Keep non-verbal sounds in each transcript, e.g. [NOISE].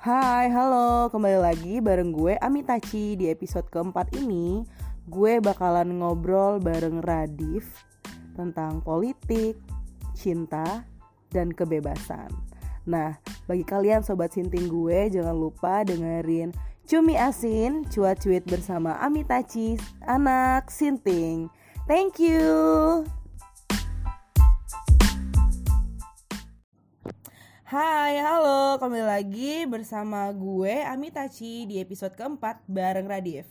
Hai, halo, kembali lagi bareng gue Amitachi Di episode keempat ini. Gue bakalan ngobrol bareng Radif Tentang politik, cinta, dan kebebasan. Nah, bagi kalian sobat sinting gue Jangan lupa dengerin Cumi Asin Cuat Cuit bersama Amitachi Anak Sinting. Thank you Hai, halo, kembali lagi bersama gue Amitachi di episode keempat bareng Radif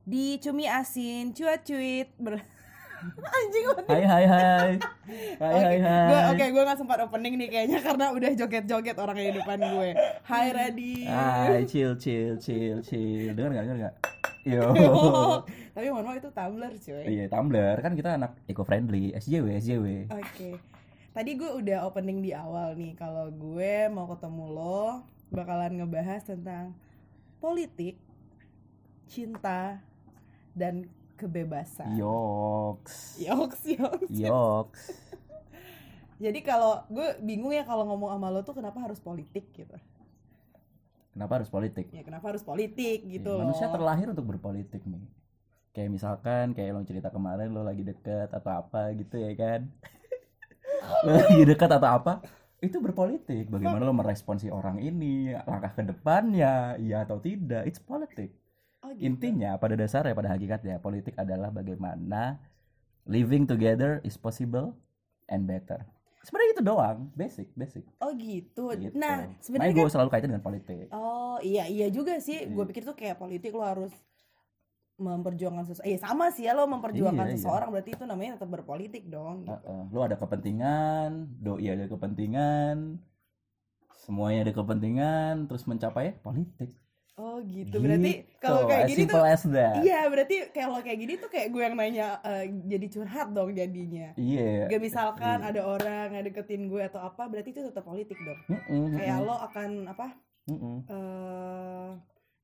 Di Cumi Asin, cuat cuit ber... [LAUGHS] Anjing Hai hai hai. Hai Oke, hai hai. gue oke gue gak sempat opening nih kayaknya karena udah joget-joget orang di depan gue. Hai Radif. Hai, chill chill chill chill. Dengar enggak? Dengar enggak? Yo. [LAUGHS] Tapi mohon maaf itu Tumblr cuy. Iya, Tumblr kan kita anak eco friendly, SJW SJW. Oke. Tadi gue udah opening di awal nih kalau gue mau ketemu lo bakalan ngebahas tentang politik, cinta, dan kebebasan. Yoks. Yoks, yoks. Yoks. [LAUGHS] Jadi kalau gue bingung ya kalau ngomong sama lo tuh kenapa harus politik gitu. Kenapa harus politik? Ya kenapa harus politik gitu Ya, loh. Manusia terlahir untuk berpolitik nih. Kayak misalkan kayak lo cerita kemarin lo lagi deket atau apa gitu ya kan. [LAUGHS] lagi dekat atau apa? Itu berpolitik. Bagaimana lo merespon si orang ini, langkah ke depannya, iya atau tidak. It's politik. Oh, gitu. Intinya pada dasarnya pada hakikatnya politik adalah bagaimana living together is possible and better. Sebenarnya itu doang, basic, basic. Oh gitu. Gitu. Nah, sebenarnya gue kan selalu kaitan dengan politik. Oh, iya iya juga sih. Gue Iya. pikir tuh kayak politik lo harus memperjuangkan sesuatu. Eh sama sih ya lo memperjuangkan Iya, iya. seseorang berarti itu namanya tetap berpolitik dong. gitu. Heeh. Lu ada kepentingan, doi ada kepentingan, semuanya ada kepentingan, terus mencapai politik. Oh gitu. Berarti Gitu, kalau kayak as gini tuh as that. Iya, berarti kalau kayak gini tuh kayak gue yang nanya eh, jadi curhat dong jadinya. Iya. Gak misalkan Iya. ada orang yang deketin gue atau apa, berarti itu tetap politik dong. Mm-mm, Kayak mm-mm, lo akan apa? mm-mm. eh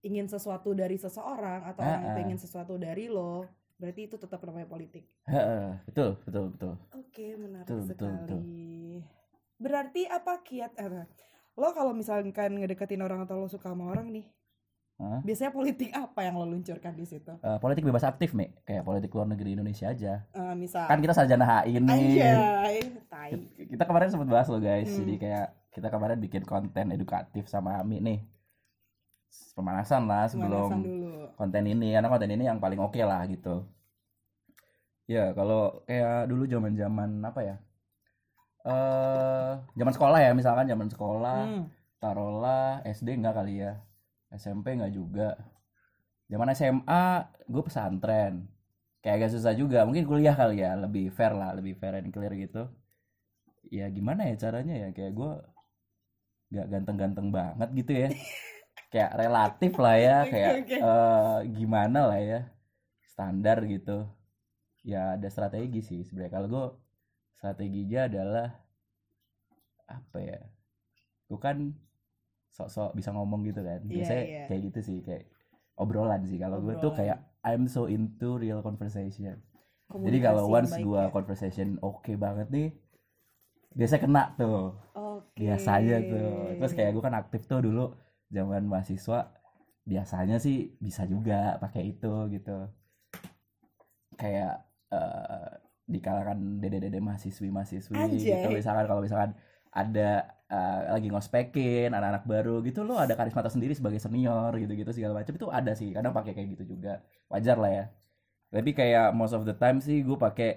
ingin sesuatu dari seseorang atau Ah, orang itu ingin sesuatu dari lo, berarti itu tetap namanya politik. Heeh, betul, betul, betul. Oke, menarik Betul, betul, sekali. betul. Berarti apa kiat eh, lo kalau misalkan ngedeketin orang atau lo suka sama orang nih, Hah? biasanya politik apa yang lo luncurkan di situ? Eh, politik bebas aktif, Mi. Kayak politik luar negeri Indonesia aja. Eh, misal Kan kita sarjana HI nih. Anjay, tai. kita kemarin sempat bahas loh guys Hmm. jadi kayak kita kemarin bikin konten edukatif sama Ami nih pemanasan lah sebelum Pemanasan dulu. konten ini karena konten ini yang paling oke lah gitu. Ya kalau kayak dulu zaman zaman apa ya? Eh zaman sekolah ya misalkan zaman sekolah Hmm. taruhlah SD enggak kali ya SMP enggak juga. Zaman SMA gue pesantren. Kayak agak susah juga mungkin kuliah kali ya lebih fair lah lebih fair and clear gitu. Ya gimana ya caranya ya? Kayak gue nggak ganteng-ganteng banget gitu ya [LAUGHS] kayak relatif lah ya kayak oke. eh, gimana lah ya standar gitu. Ya ada strategi sih sebenarnya. Kalau gue strateginya adalah apa ya gue kan sok-sok bisa ngomong gitu kan. Iya, biasanya iya. kayak gitu sih kayak obrolan sih. Kalau gue tuh kayak I'm so into real conversation. Jadi Komunikasi kalau yang once gua ya. conversation oke banget nih biasanya kena tuh. Oke. biasanya tuh. Terus kayak gue kan aktif tuh dulu zaman mahasiswa biasanya sih bisa juga pakai itu gitu. Kayak eh, di kalangan dede-dede mahasiswi mahasiswi Anjay. gitu misalkan kalau misalkan ada eh, lagi ngospekin anak-anak baru gitu lo ada karisma tersendiri sebagai senior gitu-gitu segala macam itu ada sih kadang pakai kayak gitu juga. Wajar lah ya. Tapi kayak most of the time sih gue pakai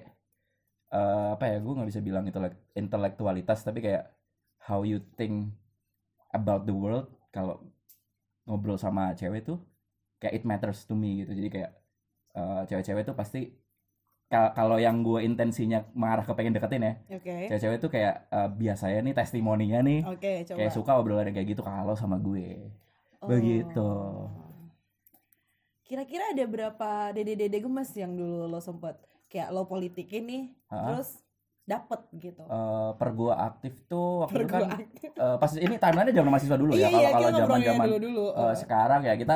eh, apa ya gue nggak bisa bilang intelek- intelektualitas tapi kayak how you think about the world kalau ngobrol sama cewek tuh kayak it matters to me gitu jadi kayak eh, cewek-cewek tuh pasti kal- kalau yang gue intensinya mengarah ke pengen deketin ya Oke. cewek-cewek tuh kayak eh, biasanya nih testimoninya nih Oke, coba. kayak suka obrolan kayak gitu kalau sama gue begitu. Oh. Kira-kira ada berapa dede-dede gemes yang dulu lo sempet kayak lo politikin nih, Ha-ha. terus dapet gitu. Eh, per gue aktif tuh waktu itu Per kan gua aktif. eh, pas ini timelinenya zaman mahasiswa dulu Iya ya kalau iya kalau kita zaman zaman. Eh, sekarang ya kita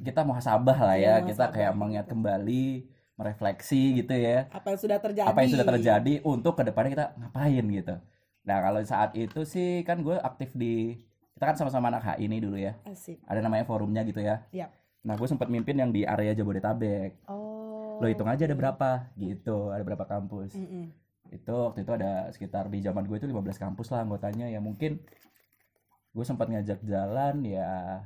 kita muhasabah lah Iya, ya kita muhasabah kayak mengingat kembali merefleksi gitu ya apa yang sudah terjadi? apa yang sudah terjadi untuk ke depannya kita ngapain gitu nah kalau saat itu sih kan gue aktif di kita kan sama-sama anak HI nih dulu ya Asik. ada namanya forumnya gitu ya Yap. nah gue sempat mimpin yang di area Jabodetabek Oh. lo hitung aja ada berapa gitu ada berapa kampus Mm-mm. Itu waktu itu ada sekitar di zaman gue itu 15 kampus lah anggotanya. Ya mungkin gue sempat ngajak jalan ya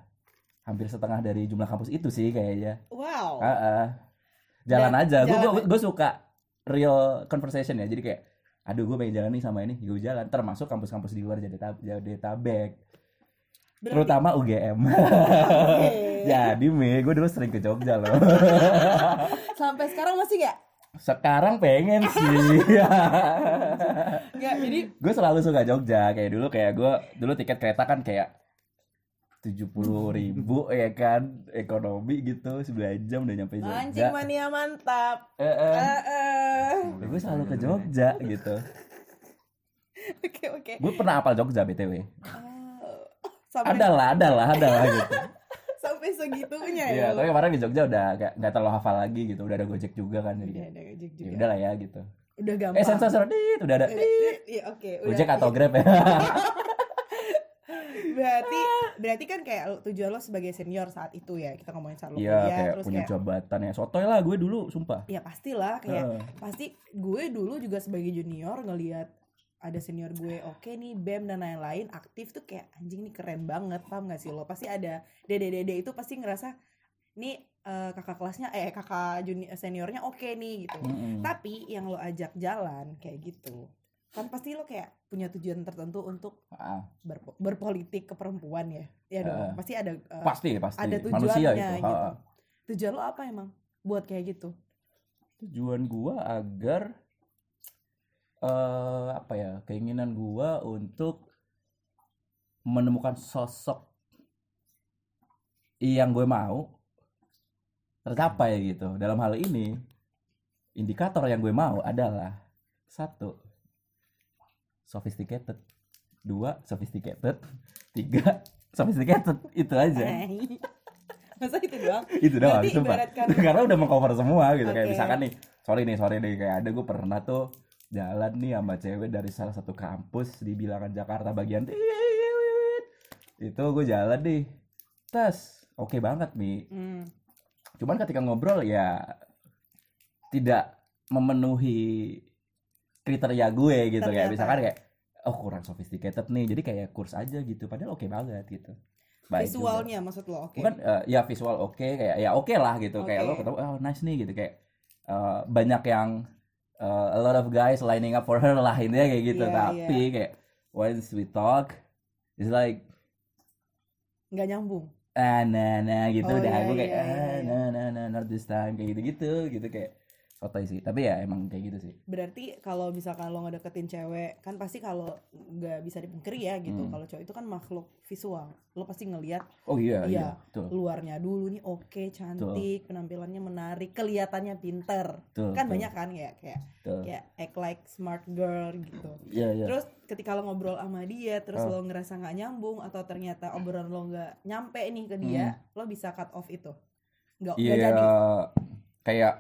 hampir setengah dari jumlah kampus itu sih kayaknya. Wow. Ah, ah. jalan Dan aja. Gue gue suka real conversation ya. Jadi kayak aduh gue pengen jalan nih sama ini. Gue jalan. Termasuk kampus-kampus di luar Jabodetab- Jabodetabek Berarti- terutama UGM jadi me gue dulu sering ke Jogja loh. [LAUGHS] Sampai sekarang masih nggak? Sekarang pengen sih Nggak. Jadi gue selalu suka Jogja kayak dulu kayak gue dulu tiket kereta kan kayak tujuh puluh ribu ya kan ekonomi gitu 9 jam udah nyampe Jogja mania mantap. eh, eh. Eh, eh. gue selalu ke Jogja gitu Oke oke. gue pernah apal Jogja btw Oh, ada lah ada lah ada lah gitu sampai segitunya ya. Iya, tapi kemarin di Jogja udah gak, gak terlalu hafal lagi gitu udah ada gojek juga kan jadi Udah ada Gojek ya juga. udah lah ya gitu Udah gampang. eh sensor sensor dit udah ada Udah- dit. Iya oke. udah. gojek atau grab ya [LAUGHS] berarti berarti kan kayak tujuan lo sebagai senior saat itu ya kita ngomongin saat lo iya kuliah kayak terus punya kayak jabatan ya sotoy lah gue dulu sumpah ya pastilah kayak Heeh. pasti gue dulu juga sebagai junior ngelihat ada senior gue oke nih bem dan lain-lain aktif tuh kayak anjing nih keren banget paham gak sih lo? Pasti ada dede dede itu pasti ngerasa nih eh, kakak kelasnya eh kakak junior seniornya oke nih gitu. Mm-mm. tapi yang lo ajak jalan kayak gitu kan pasti lo kayak punya tujuan tertentu untuk berpo- berpolitik ke perempuan ya. Ya dong Heeh. pasti ada eh, pasti pasti. ada manusia tujuannya itu gitu. tujuan lo apa emang buat kayak gitu? Tujuan gua agar eh apa ya keinginan gua untuk menemukan sosok yang gue mau tercapai gitu. Dalam hal ini indikator yang gue mau adalah satu sophisticated. Dua sophisticated. Tiga [LAUGHS] sophisticated. Itu aja. [LAUGHS] Masa itu doang? Itu doang sumpah. ibaratkan [LAUGHS] karena udah mengcover semua gitu. Kayak Oke. misalkan nih sorry nih sorry nih. Kayak ada gue pernah tuh jalan nih sama cewek dari salah satu kampus di bilangan Jakarta bagian itu gue jalan nih. Tes oke banget nih Hmm. cuman ketika ngobrol ya tidak memenuhi kriteria gue gitu kayak Ternyata. misalkan kayak oh kurang sophisticated nih jadi kayak kurs aja gitu. Padahal oke banget gitu. Baik juga. Visualnya maksud lo oke? Bukan eh, ya visual oke kayak ya oke lah gitu. Kayak Oke. lo ketemu oh nice nih gitu. Kayak eh, banyak yang eh, a lot of guys lining up for her [LAUGHS] lah intinya kayak gitu. Iya, tapi kayak once we talk it's like nggak nyambung. Ah nah nah gitu. Oh, dah iya, gue kayak iya, ah iya, iya. nah nah nah not this time. Kayak gitu gitu gitu kayak sotoy sih tapi ya emang kayak gitu sih berarti kalau misalkan lo ngedeketin cewek kan pasti kalau nggak bisa dipungkiri ya gitu Hmm. kalau cowok itu kan makhluk visual lo pasti ngelihat oh iya iya, Iya. betul luarnya dulu nih oke cantik penampilannya menarik kelihatannya pinter betul kan betul, banyak kan kayak kayak betul. kayak act like smart girl gitu iya iya terus ketika lo ngobrol sama dia terus Oh. lo ngerasa nggak nyambung atau ternyata obrolan lo nggak nyampe nih ke dia lo bisa cut off itu nggak Hmm. Iya jadi kayak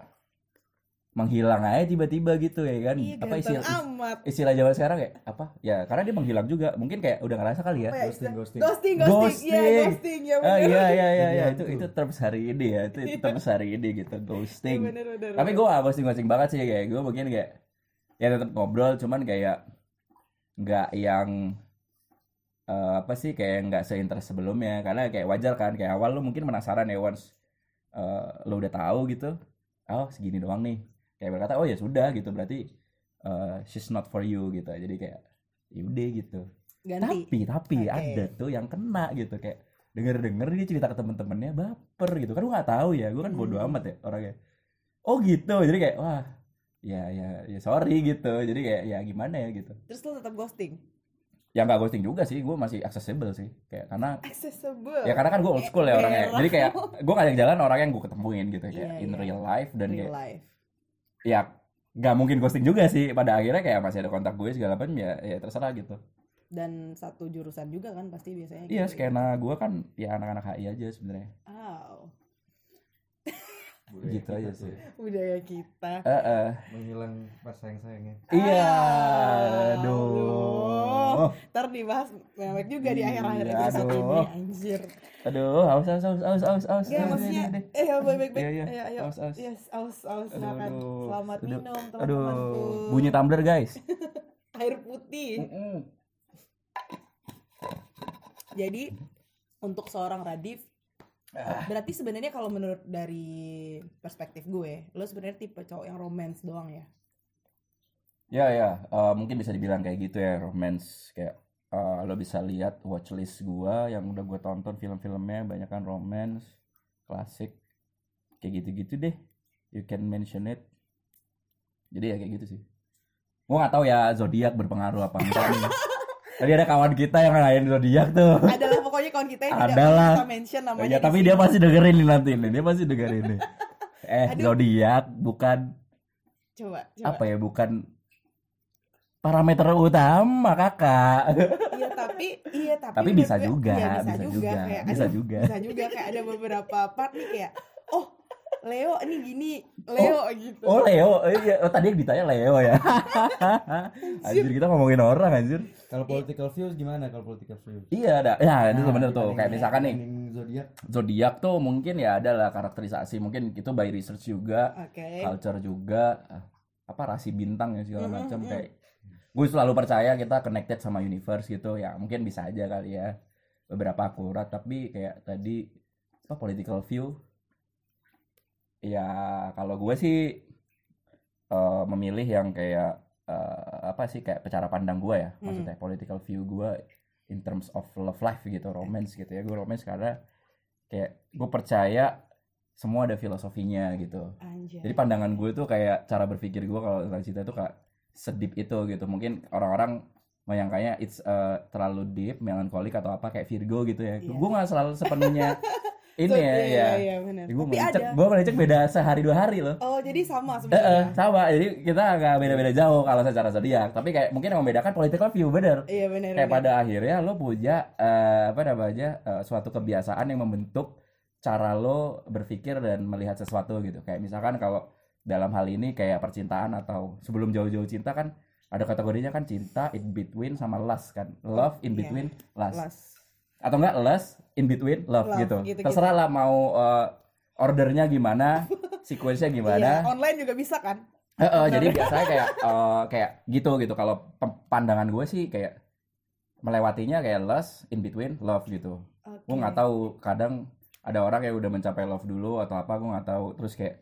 menghilang aja tiba-tiba gitu ya kan? Iya apa istilah amat. istilah zaman sekarang kayak apa? Ya karena dia menghilang juga. Mungkin kayak udah ngerasa kali ya ya, Ghosting, ghosting. ghosting. Ghosting Ghosting. iya ghosting. ya ah bener iya iya iya. Iya. Jadi itu itu terus hari ini ya. Itu, itu terus hari ini gitu Iya, ghosting bener bener tapi gue gak ghosting ghosting banget sih kayak gue mungkin kayak ya tetap ngobrol cuman kayak nggak yang eh, apa sih kayak nggak seinterest sebelumnya. Karena kayak wajar kan kayak awal lu mungkin penasaran ya once eh, lu udah tahu gitu oh segini doang nih kayak berkata oh ya sudah gitu. Berarti eh, she's not for you gitu. Jadi kayak yaudah gitu. Ganti. Tapi tapi Oke. ada tuh yang kena gitu. Kayak denger denger dia cerita ke temen-temennya baper gitu. Kan gue nggak tahu ya. Gue kan bodo Hmm. amat ya orangnya. Oh gitu. Jadi kayak wah ya ya ya sorry gitu. Jadi kayak ya gimana ya gitu. Terus lo tetap ghosting? Ya nggak ghosting juga sih. Gue masih accessible sih. Kayak karena accessible. ya karena kan gue old school ya orangnya. Jadi kayak gue ngajak jalan orang yang gue ketemuin gitu. Kayak Iya, in iya. real life dan real kayak life ya nggak mungkin ghosting juga sih pada akhirnya kayak masih ada kontak gue segala macam ya ya terserah gitu dan satu jurusan juga kan pasti biasanya iya gitu. skena gue kan ya anak-anak HI aja sebenarnya Wow. Budaya Gitu kita aja sih. ya. budaya kita Eh, eh. Menghilang pas sayang sayangnya. Iya, aduh. Ntar dibahas mewek juga di akhir-akhir Iya, episode aduh. ini anjir. aduh aus aus aus aus aus aus Enggak Deh, maksudnya eh ya baik baik baik. Iya, iya. Ayo ayo. Aus, aus. Yes, aus aus Aduh, silakan. aduh. Selamat Aduh, minum aduh teman-temanku. bunyi tumbler guys [LAUGHS] air putih. Jadi untuk seorang Radif. Berarti sebenarnya kalau menurut dari perspektif gue, lo sebenarnya tipe cowok yang romance doang ya? Ya ya, eh, mungkin bisa dibilang kayak gitu ya, romance kayak eh, lo bisa lihat watchlist gua yang udah gue tonton film-filmnya banyak kan romance, klasik, kayak gitu-gitu deh. You can mention it. Jadi ya kayak gitu sih. Gua nggak tahu ya zodiak berpengaruh apa enggak nih. [LAUGHS] Tadi ada kawan kita yang ngelain zodiak tuh. Adalah pokoknya kawan kita yang perlu kita mention namanya. ya tapi dia pasti dengerin nih nanti nih, dia pasti dengerin nih. Eh Aduh. zodiak bukan coba coba. apa ya bukan parameter utama kakak. Iya tapi iya tapi Tapi bisa juga, iya, bisa, bisa juga, juga, kayak bisa aduh, juga. bisa juga kayak ada beberapa part nih kayak oh Leo ini gini Leo gitu Oh Leo, Eh, iya. oh, tadi yang ditanya Leo ya. [LAUGHS] anjir kita ngomongin orang anjir. Kalau political views gimana kalau political views? Iya ada, ya itu Nah, bener tuh. dibanding- Kayak misalkan nih zodiak zodiak tuh mungkin ya ada lah karakterisasi, mungkin itu by research juga, oke culture juga, ah, apa rasi bintang ya segala Mhm, macam mhm. kayak. Gue selalu percaya kita connected sama universe gitu ya. Mungkin bisa aja kali ya beberapa akurat, tapi kayak tadi apa political view ya kalau gue sih eh, memilih yang kayak eh, apa sih kayak cara pandang gue ya. Hmm. maksudnya political view gue in terms of love life gitu romance gitu ya. Gue romance karena kayak gue percaya semua ada filosofinya gitu. Anjay. Jadi pandangan gue tuh kayak cara berpikir gue kalau tentang cinta tuh kayak sedip itu gitu. Mungkin orang-orang menyangkanya it's uh, terlalu deep melankolik atau apa kayak Virgo gitu ya. Iya. gue nggak selalu sepenuhnya [LAUGHS] ini So, ya iya, ya iya, benar. gue melecek gue melecek beda sehari dua hari loh. Oh jadi sama Eh, sebenarnya? sama. Jadi kita agak beda-beda jauh kalau secara zodiak. Tapi kayak mungkin yang membedakan political view bener. Iya benar kayak benar. pada akhirnya lo punya eh, apa namanya eh, suatu kebiasaan yang membentuk cara lo berpikir dan melihat sesuatu gitu. Kayak misalkan kalau dalam hal ini kayak percintaan atau sebelum jauh-jauh cinta kan ada kategorinya kan cinta in between sama lust kan. Love in Iya. between lust. Las. Atau enggak lust in between love, Love, gitu. gitu-gitu. terserah lah mau eh, ordernya gimana [LAUGHS] sequence-nya gimana. Iya, online juga bisa kan? Heeh, jadi biasanya kayak [LAUGHS] eh, kayak gitu gitu. Kalau pandangan gue sih kayak melewatinya kayak lust in between love gitu. Oke. gue nggak tahu kadang ada orang yang udah mencapai love dulu atau apa gue nggak tahu. Terus kayak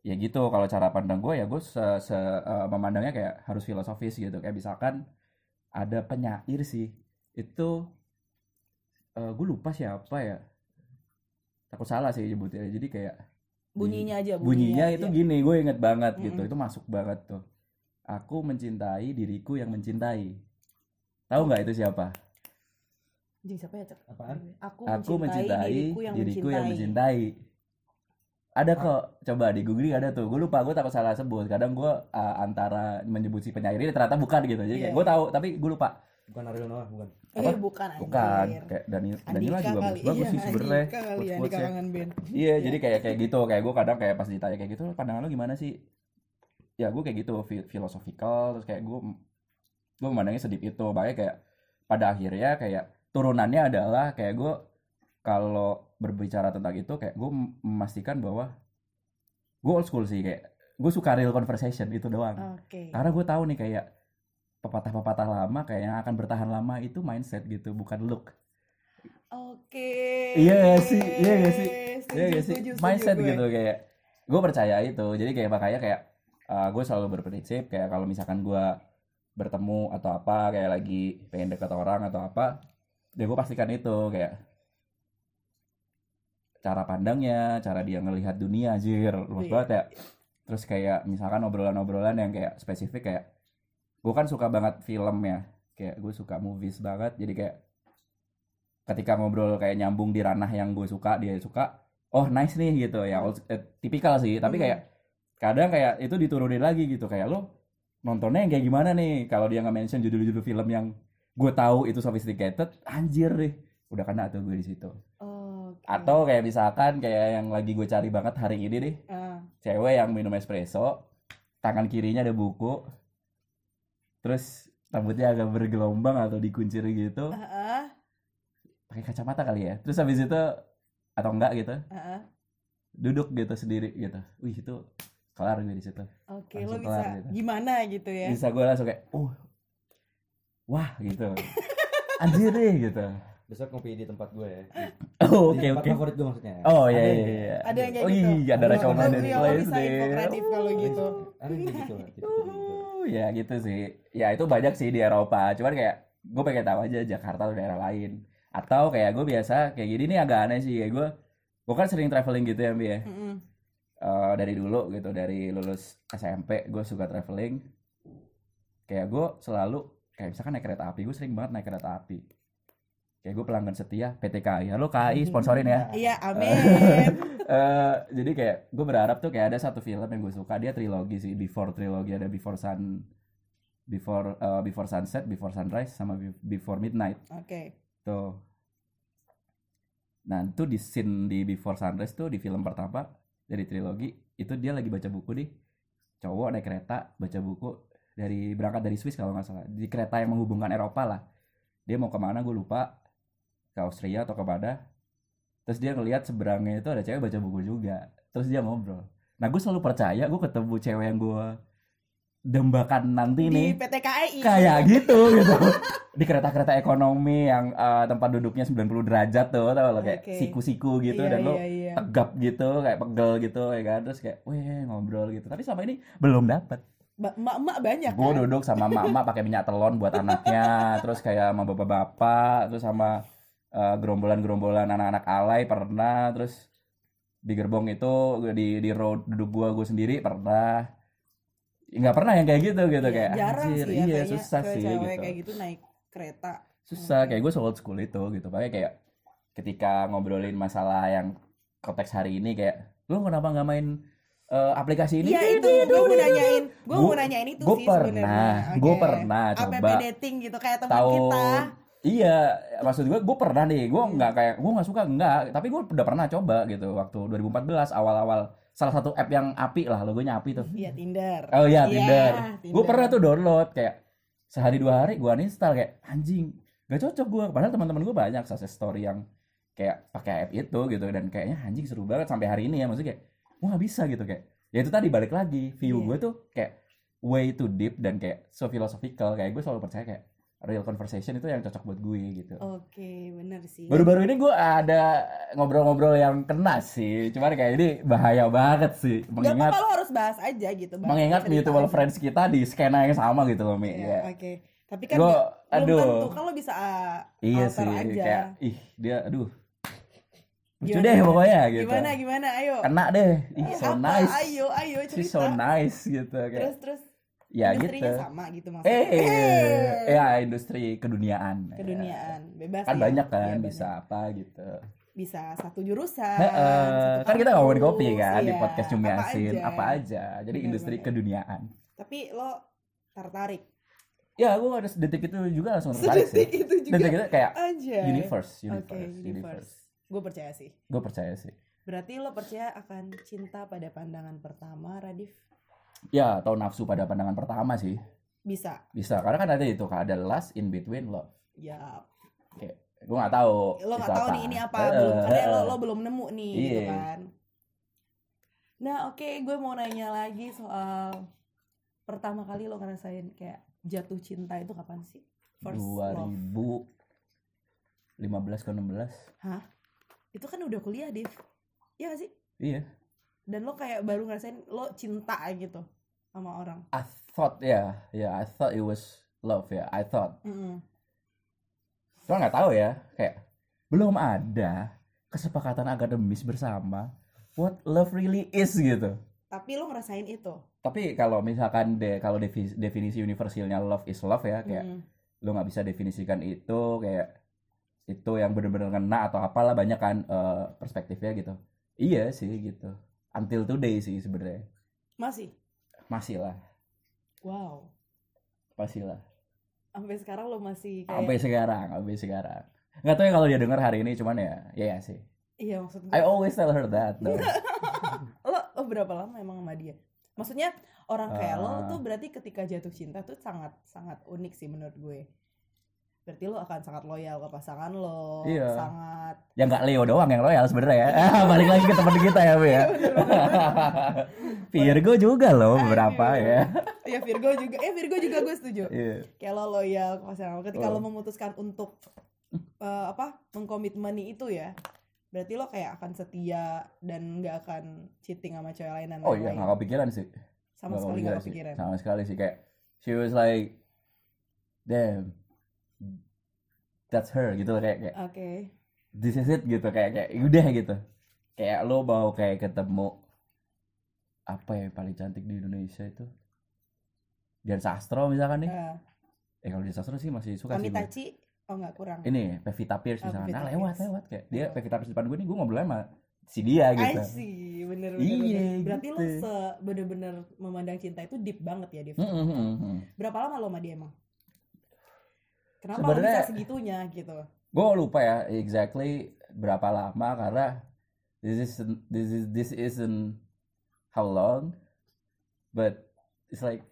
ya gitu kalau cara pandang gue ya gue se, se- eh, memandangnya kayak harus filosofis gitu. Kayak misalkan ada penyair sih itu eh, gue lupa siapa ya. Takut salah sih nyebutnya. Jadi kayak bunyinya aja bunyinya itu aja. gini gue inget banget gitu. Mm-mm. itu masuk banget tuh. Aku mencintai diriku yang mencintai. Tahu nggak itu siapa? Jadi siapa ya Cek? Apaan? aku, aku mencintai, mencintai diriku yang mencintai, mencintai. Ada kok. Coba di googling ada tuh. Gue lupa gue takut salah sebut. Kadang gue uh, antara menyebut si penyair ini ternyata bukan gitu. Jadi kayak Iya. gue tahu tapi gue lupa. Bukan Ariel Noah, bukan. Eh Apa? bukan anjir. bukan kayak Daniel Daniel Andika juga bagus kali bagus iya, sih sebenarnya ya Andika quotes-quotesnya. kangen band Iya, jadi kayak kayak gitu, kayak gue kadang kayak pas ditanya kayak gitu, pandangan lo gimana sih? Ya gue kayak gitu, fi- philosophical, terus kayak gue gue memandangnya sedip itu, makanya kayak pada akhirnya kayak turunannya adalah kayak gue kalau berbicara tentang itu kayak gue mem- memastikan bahwa gue old school sih kayak gue suka real conversation itu doang. oke Karena gue tahu nih kayak pepatah-pepatah lama kayak yang akan bertahan lama itu mindset gitu, bukan look. oke Iya gak sih? Iya gak sih? Iya gak sih? Mindset gue. gitu kayak gue percaya itu. Jadi kayak makanya kayak gue selalu berprinsip kayak kalau misalkan gue bertemu atau apa kayak lagi pengen deket orang atau apa, ya gue pastikan itu kayak cara pandangnya, cara dia ngelihat dunia anjir, luas Iya. banget ya. Terus kayak misalkan obrolan-obrolan yang kayak spesifik kayak gue kan suka banget film ya, kayak gue suka movies banget, jadi kayak ketika ngobrol kayak nyambung di ranah yang gue suka dia suka oh nice nih gitu. Ya eh, tipikal sih. Tapi kayak kadang kayak itu diturunin lagi gitu. Kayak lo nontonnya yang kayak gimana nih? Kalau dia nggak mention judul-judul film yang gue tahu itu sophisticated anjir deh. Udah kena tuh gue di situ. Oke. atau kayak misalkan kayak yang lagi gue cari banget hari ini deh. Ah, cewek yang minum espresso tangan kirinya ada buku terus rambutnya agak bergelombang atau dikuncir gitu Heeh, pakai kacamata kali ya terus habis itu atau enggak gitu heeh. duduk gitu sendiri gitu wih itu kelar gue di situ Oke, lo Langsung bisa kelar gitu. gimana gitu ya? bisa gue langsung kayak oh wah gitu [LAUGHS] anjir deh gitu Besok ngopi di tempat gue ya. [LAUGHS] oh, oke oke favorit gue maksudnya. oh iya Ada iya yang iya Ada yang kayak oh gitu. iya ada Lo- lo- lo place bisa deh kalau gitu. Ada gitu Uh, ya gitu sih. Ya itu banyak sih di Eropa. Cuman kayak gue pengen tahu aja Jakarta atau daerah lain. Atau kayak gue biasa kayak gini nih agak aneh sih. Kayak gue gue kan sering traveling gitu ya Mbi ya. Mm-mm. Eh, dari dulu gitu dari lulus SMP gue suka traveling. Kayak gue selalu kayak misalkan naik kereta api gue sering banget naik kereta api kayak gue pelanggan setia PT KAI halo KAI sponsorin ya. [LAUGHS] Iya, amin. Eh, jadi kayak gue berharap tuh kayak ada satu film yang gue suka. Dia trilogi sih before trilogi. Ada before sun before eh, before sunset before sunrise sama Be- before midnight. Oke. tuh. Nah itu di scene di before sunrise tuh di film pertama dari trilogi itu dia lagi baca buku di cowok naik kereta baca buku dari berangkat dari Swiss kalau nggak salah. Di kereta yang menghubungkan Eropa lah. Dia mau ke mana gue lupa ke Austria atau ke mana terus dia ngelihat seberangnya itu ada cewek baca buku juga. Terus dia ngobrol. Nah gue selalu percaya gue ketemu cewek yang gue dembakan nanti nih. Di PT KAI. kayak gitu gitu. [LAUGHS] Di kereta-kereta ekonomi yang eh, tempat duduknya 90 derajat tuh tau lo? Kayak siku-siku gitu Iya, dan lo iya, iya. tegap gitu kayak pegel gitu ya kan? Terus kayak weh ngobrol gitu. Tapi selama ini belum dapet. Ba- Emak-emak banyak gue kan? duduk sama emak-emak pakai minyak telon buat anaknya terus kayak sama bapak-bapak terus sama eh, gerombolan-gerombolan anak-anak alay pernah terus di gerbong itu di di road duduk gua gue sendiri pernah nggak pernah yang kayak gitu gitu Iya, kayak jarang anjir, sih ya iya susah sih gitu kayak gitu naik kereta. susah Oke. kayak gue old school itu gitu makanya kayak ketika ngobrolin masalah yang konteks hari ini kayak lu kenapa nggak main eh, aplikasi ini Iya itu gue mau nanyain, gue mau Gua- nanyain itu gua sih pernah, sebenarnya. gua Oke. pernah App coba. dating gitu kayak teman kita. Iya maksud gue gue pernah nih gue Hmm. nggak kayak gue nggak suka nggak tapi gue udah pernah coba gitu waktu 2014 awal-awal salah satu app yang api lah logonya api tuh Iya Tinder. oh iya Iya, Tinder gue Tinder. pernah tuh download kayak sehari dua hari gue uninstall kayak anjing gak cocok gue padahal teman-teman gue banyak success story yang kayak pakai app itu gitu dan kayaknya anjing seru banget sampai hari ini ya maksudnya kayak gue nggak bisa gitu kayak ya itu tadi balik lagi view Iya. gue tuh kayak way too deep dan kayak so philosophical kayak gue selalu percaya kayak real conversation itu yang cocok buat gue gitu Oke, bener sih. baru-baru ini gue ada ngobrol-ngobrol yang kena sih cuman kayak ini bahaya banget sih Gak mengingat apa-apa lo harus bahas aja gitu. bahas mengingat mutual aja. friends kita di skena yang sama gitu loh Mi Iya, ya. Oke. Tapi kan belum aduh. tentu lo bisa uh, Iya alter sih aja. kayak ih dia aduh lucu Gimana, deh gimana? pokoknya gitu Gimana gimana ayo. kena deh ih so apa? nice Ayo ayo she's cerita. so nice gitu kayak Terus terus ya industrinya gitu sama gitu maksudnya. eh Eh, [LAUGHS] ya industri keduniaan keduniaan bebas kan ya. banyak kan banyak. bisa apa gitu bisa satu jurusan Heeh. satu kan kita ngomongin kopi kan di iya. podcast cumi Apa asin aja. apa aja jadi Benar, industri benar. keduniaan tapi lo tertarik ya gue ada detik itu juga langsung tertarik sih sedetik itu juga detik itu kayak aja universe universe universe universe gue percaya sih gue percaya sih berarti lo percaya akan cinta pada pandangan pertama Radif ya atau nafsu pada pandangan pertama sih. Bisa. Bisa karena kan ada itu kan ada last in between love. Ya kayak gue nggak tahu lo nggak tahu nih ini apa? Eh, belum karena lo eh, lo belum nemu nih gitu Iya. kan. Nah oke gue mau nanya lagi soal pertama kali lo ngerasain kayak jatuh cinta itu kapan sih? First love. 2015 ke 16 hah? Itu kan udah kuliah Div. Iya gak sih? Iya dan lo kayak baru ngerasain lo cinta gitu sama orang. I thought ya ya I thought it was love ya I thought. Mm-mm. cuma nggak tahu ya kayak belum ada kesepakatan akademis bersama what love really is gitu. Tapi lo ngerasain itu. Tapi kalau misalkan de kalau defi- definisi universalnya love is love ya kayak Mm-mm. lu nggak bisa definisikan itu kayak itu yang bener-bener kena atau apalah banyak kan eh, perspektifnya gitu. Iya sih gitu until today sih sebenarnya. Masih? Masih lah. Wow. Masih lah. Sampai sekarang lo masih kayak sampai sekarang sampai sekarang. Nggak tahu ya kalau dia dengar hari ini cuman ya ya, ya sih. Iya maksud gue. I always tell her that though. [LAUGHS] lo, lo berapa lama emang sama dia? Maksudnya orang kayak lo Ah. tuh berarti ketika jatuh cinta tuh sangat sangat unik sih menurut gue. Berarti lo akan sangat loyal ke pasangan lo, Iya. sangat Ya nggak Leo doang yang loyal sebenarnya ya. [LAUGHS] Balik lagi ke teman kita ya, Bu ya. [LAUGHS] Virgo juga loh beberapa ya. ya Virgo juga, eh Virgo juga gue setuju. Iya. Kayak lo loyal ke pasangan lo. Ketika Oh. lo memutuskan untuk eh, apa mengkomitmeni itu ya, berarti lo kayak akan setia dan nggak akan cheating sama cewek lain dan Oh iya, nggak kepikiran sih. sama Nggak sekali nggak kepikiran. Sama sekali sih kayak she was like damn that's her gitu loh kayak kayak Oke. this is it gitu kayak kayak udah gitu. Kayak lo mau kayak ketemu apa ya yang paling cantik di Indonesia itu? Dian Sastro misalkan nih. Eh, Eh kalau Dian Sastro sih masih suka sih. gue. Amitachi, oh nggak kurang. Ini Pevita Pierce Oh, Nah, lewat lewat kayak dia Oh. Pevita Pierce depan gue nih gue ngobrol sama si dia gitu. See, bener bener. Iya, bener. Berarti lo gitu. se bener-bener memandang cinta itu deep banget ya, Div. Mm, mm, mm, mm. Berapa lama lo sama dia emang? Kenapa Sebenarnya- bisa segitunya gitu? gue lupa ya exactly berapa lama karena this is this is this isn't how long but it's like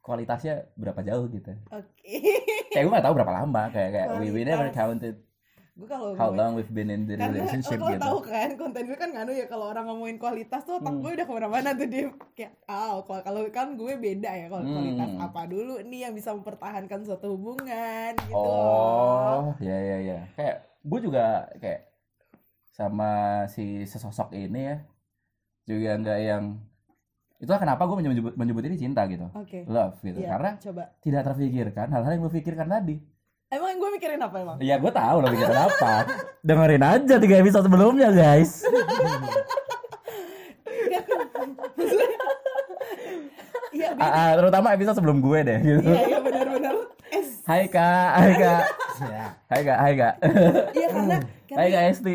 kualitasnya berapa jauh gitu Oke. kayak gue gak tahu berapa lama kayak kayak we, we never counted gue kalau how ngomongin- long we've been in the karena relationship lo gitu. tahu kan konten gue kan nganu ya kalau orang ngomongin kualitas tuh otak Hmm. gue udah ke mana-mana tuh dia kayak ah kalau kalau kan gue beda ya kalau Hmm. kualitas apa dulu nih yang bisa mempertahankan suatu hubungan gitu oh ya ya ya. Kayak gue juga kayak sama si sesosok ini ya juga nggak yang itulah kenapa gue menyebut, menyebut ini cinta gitu. Oke. Love gitu. Iya, karena coba. tidak terpikirkan hal-hal yang lo pikirkan tadi emang gue mikirin apa emang Ya gue tahu lo bikin apa. [LAUGHS] Dengerin aja tiga episode sebelumnya guys. iya Ah, ah, terutama episode sebelum gue deh. Gitu. iya iya benar-benar Hai kak, hai kak, hai kak, hai kak, iya karena hai karena kak Esti.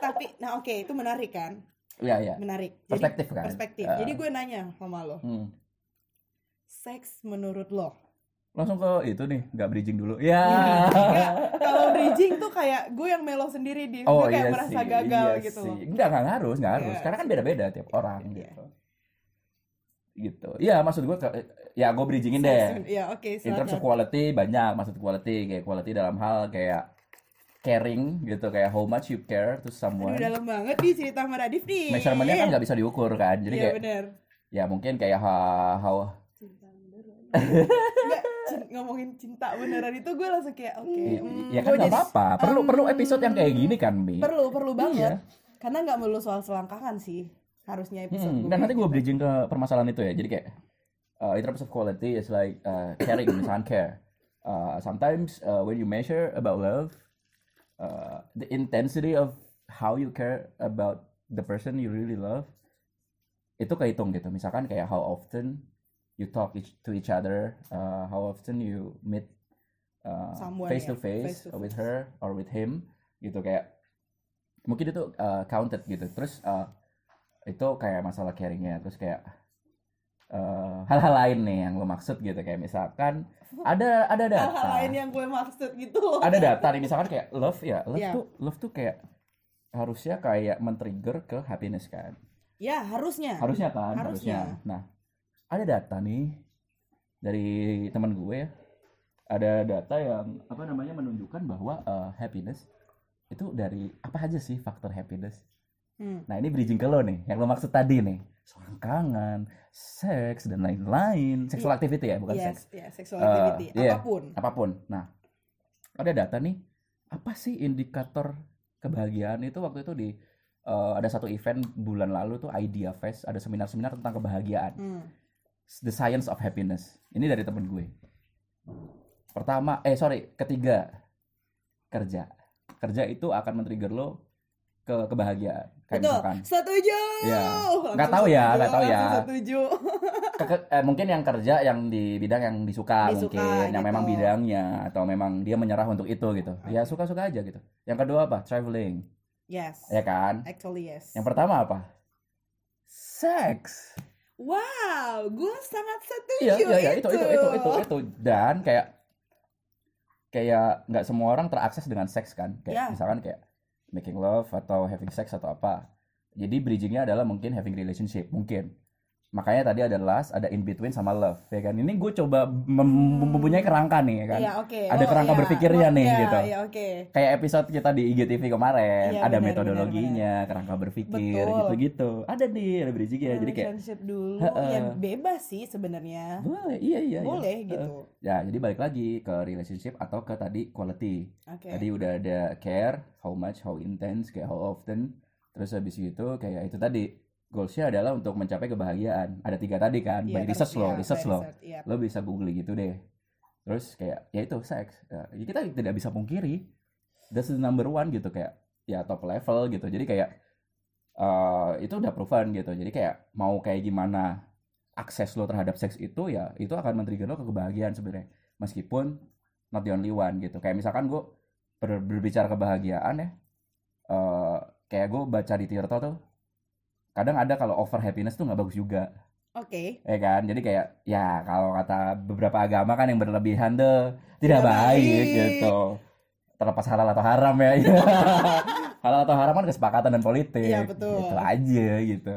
tapi nah oke itu menarik kan Iya iya. menarik Jadi, Perspektif kan? perspektif Ah. jadi gue nanya sama lo Hmm. seks menurut lo Langsung ke itu nih, nggak bridging dulu. Ya. Enggak, kalau [LAUGHS] bridging tuh kayak gue yang melo sendiri di Oh gue kayak iya merasa sih, gagal iya gitu sih. loh Enggak, enggak harus, enggak harus. Iya. Karena kan beda-beda tiap orang Iya. gitu. Gitu. Iya, maksud gue ya gue bridgingin deh. ya oke in terms of quality banyak maksud quality kayak quality dalam hal kayak caring gitu kayak how much you care to someone Aduh dalam banget nih cerita sama Radif nih measurementnya kan nggak bisa diukur kan jadi Iya kayak bener ya mungkin kayak how, how Enggak, cin- ngomongin cinta beneran itu gue langsung kayak oke i- hmm, ya kan gue nggak apa-apa. perlu Hmm, perlu episode yang kayak gini kan bi perlu perlu banget. Iya. karena nggak melulu soal selangkangan sih harusnya episode Hmm, gue dan nanti gue gitu. bridging ke permasalahan itu ya. Jadi kayak uh, in terms of quality it's like uh, caring [COUGHS] misalkan care. Uh, sometimes uh, when you measure about love uh, the intensity of how you care about the person you really love itu kehitung gitu. Misalkan kayak how often you talk each, to each other uh, how often you meet uh, Someone, face to face face to with her or with him gitu kayak mungkin itu uh, counted gitu. Terus uh, itu kayak masalah caringnya terus kayak eh, hal-hal lain nih yang lo maksud gitu. Kayak misalkan ada ada data. Hal-hal lain yang gue maksud gitu. Loh ada data nih misalkan kayak love ya love Iya. tuh love tuh kayak harusnya kayak men-trigger ke happiness kan? Ya harusnya. Harusnya kan? Harusnya. harusnya. Nah ada data nih dari teman gue ya ada data yang apa namanya menunjukkan bahwa eh, happiness itu dari apa aja sih faktor happiness Hmm. Nah ini bridging ke lo nih, yang lo maksud tadi nih, selangkangan, seks dan lain-lain, sexual Iya. activity ya, bukan yes seks, ya sexual activity iya. apa pun apa pun. Nah ada data nih, apa sih indikator kebahagiaan itu waktu itu di eh, ada satu event bulan lalu tuh Idea Fest, ada seminar-seminar tentang kebahagiaan, Hmm. The science of happiness. Ini dari temen gue. Pertama, eh sorry, ketiga kerja. Kerja itu akan men-trigger lo ke kebahagiaan. Kayak Betul, misalkan setuju. Iya. Langsung Nggak tahu ya, nggak tahu ya. Setuju. ke- ke- eh, mungkin yang kerja yang di bidang yang disuka, Disuka, mungkin yang gitu. memang bidangnya atau memang dia menyerah untuk itu gitu ya suka-suka aja gitu yang kedua apa traveling Yes. ya kan Actually yes. yang pertama apa seks Wow, gue sangat setuju. iya iya iya itu itu itu itu itu dan kayak kayak nggak semua orang terakses dengan seks kan kayak Iya. misalkan kayak making love atau having sex atau apa jadi bridgingnya adalah mungkin having relationship mungkin makanya tadi ada lust ada in between sama love ya kan ini gue coba mem- mempunyai kerangka nih ya kan Iya, oke. Ada Oh, kerangka iya. berpikirnya nih, Iya, gitu. Iya, oke. kayak episode kita di IGTV kemarin Iya, ada benar, metodologinya kerangka berpikir gitu-gitu ada nih ada bridgingnya jadi kayak dulu Heeh. ya bebas sih sebenarnya. boleh iya iya iya. Boleh Heeh. gitu. ya jadi balik lagi ke relationship atau ke tadi quality Oke. Tadi udah ada care, how much, how intense, kayak how often. Terus habis itu kayak itu tadi goalsnya adalah untuk mencapai kebahagiaan. Ada tiga tadi kan, Iya, by research lo, iya, research lo. research, iya. Lo bisa googling gitu deh. Terus kayak ya itu seks. Ya, ya kita tidak bisa pungkiri. That's the number one gitu kayak ya top level gitu. Jadi kayak eh itu udah proven gitu. Jadi kayak mau kayak gimana akses lo terhadap seks itu ya itu akan men-trigger lo ke kebahagiaan sebenarnya. Meskipun not the only one gitu. Kayak misalkan gue ber- berbicara kebahagiaan ya eh kayak gue baca di Tirto tuh kadang ada kalau over happiness tuh nggak bagus juga Oke. ya kan jadi kayak ya kalau kata beberapa agama kan yang berlebihan tuh tidak Tidak baik, baik. gitu terlepas halal atau haram ya [LAUGHS] halal atau haram kan kesepakatan dan politik Iya, betul. gitu aja gitu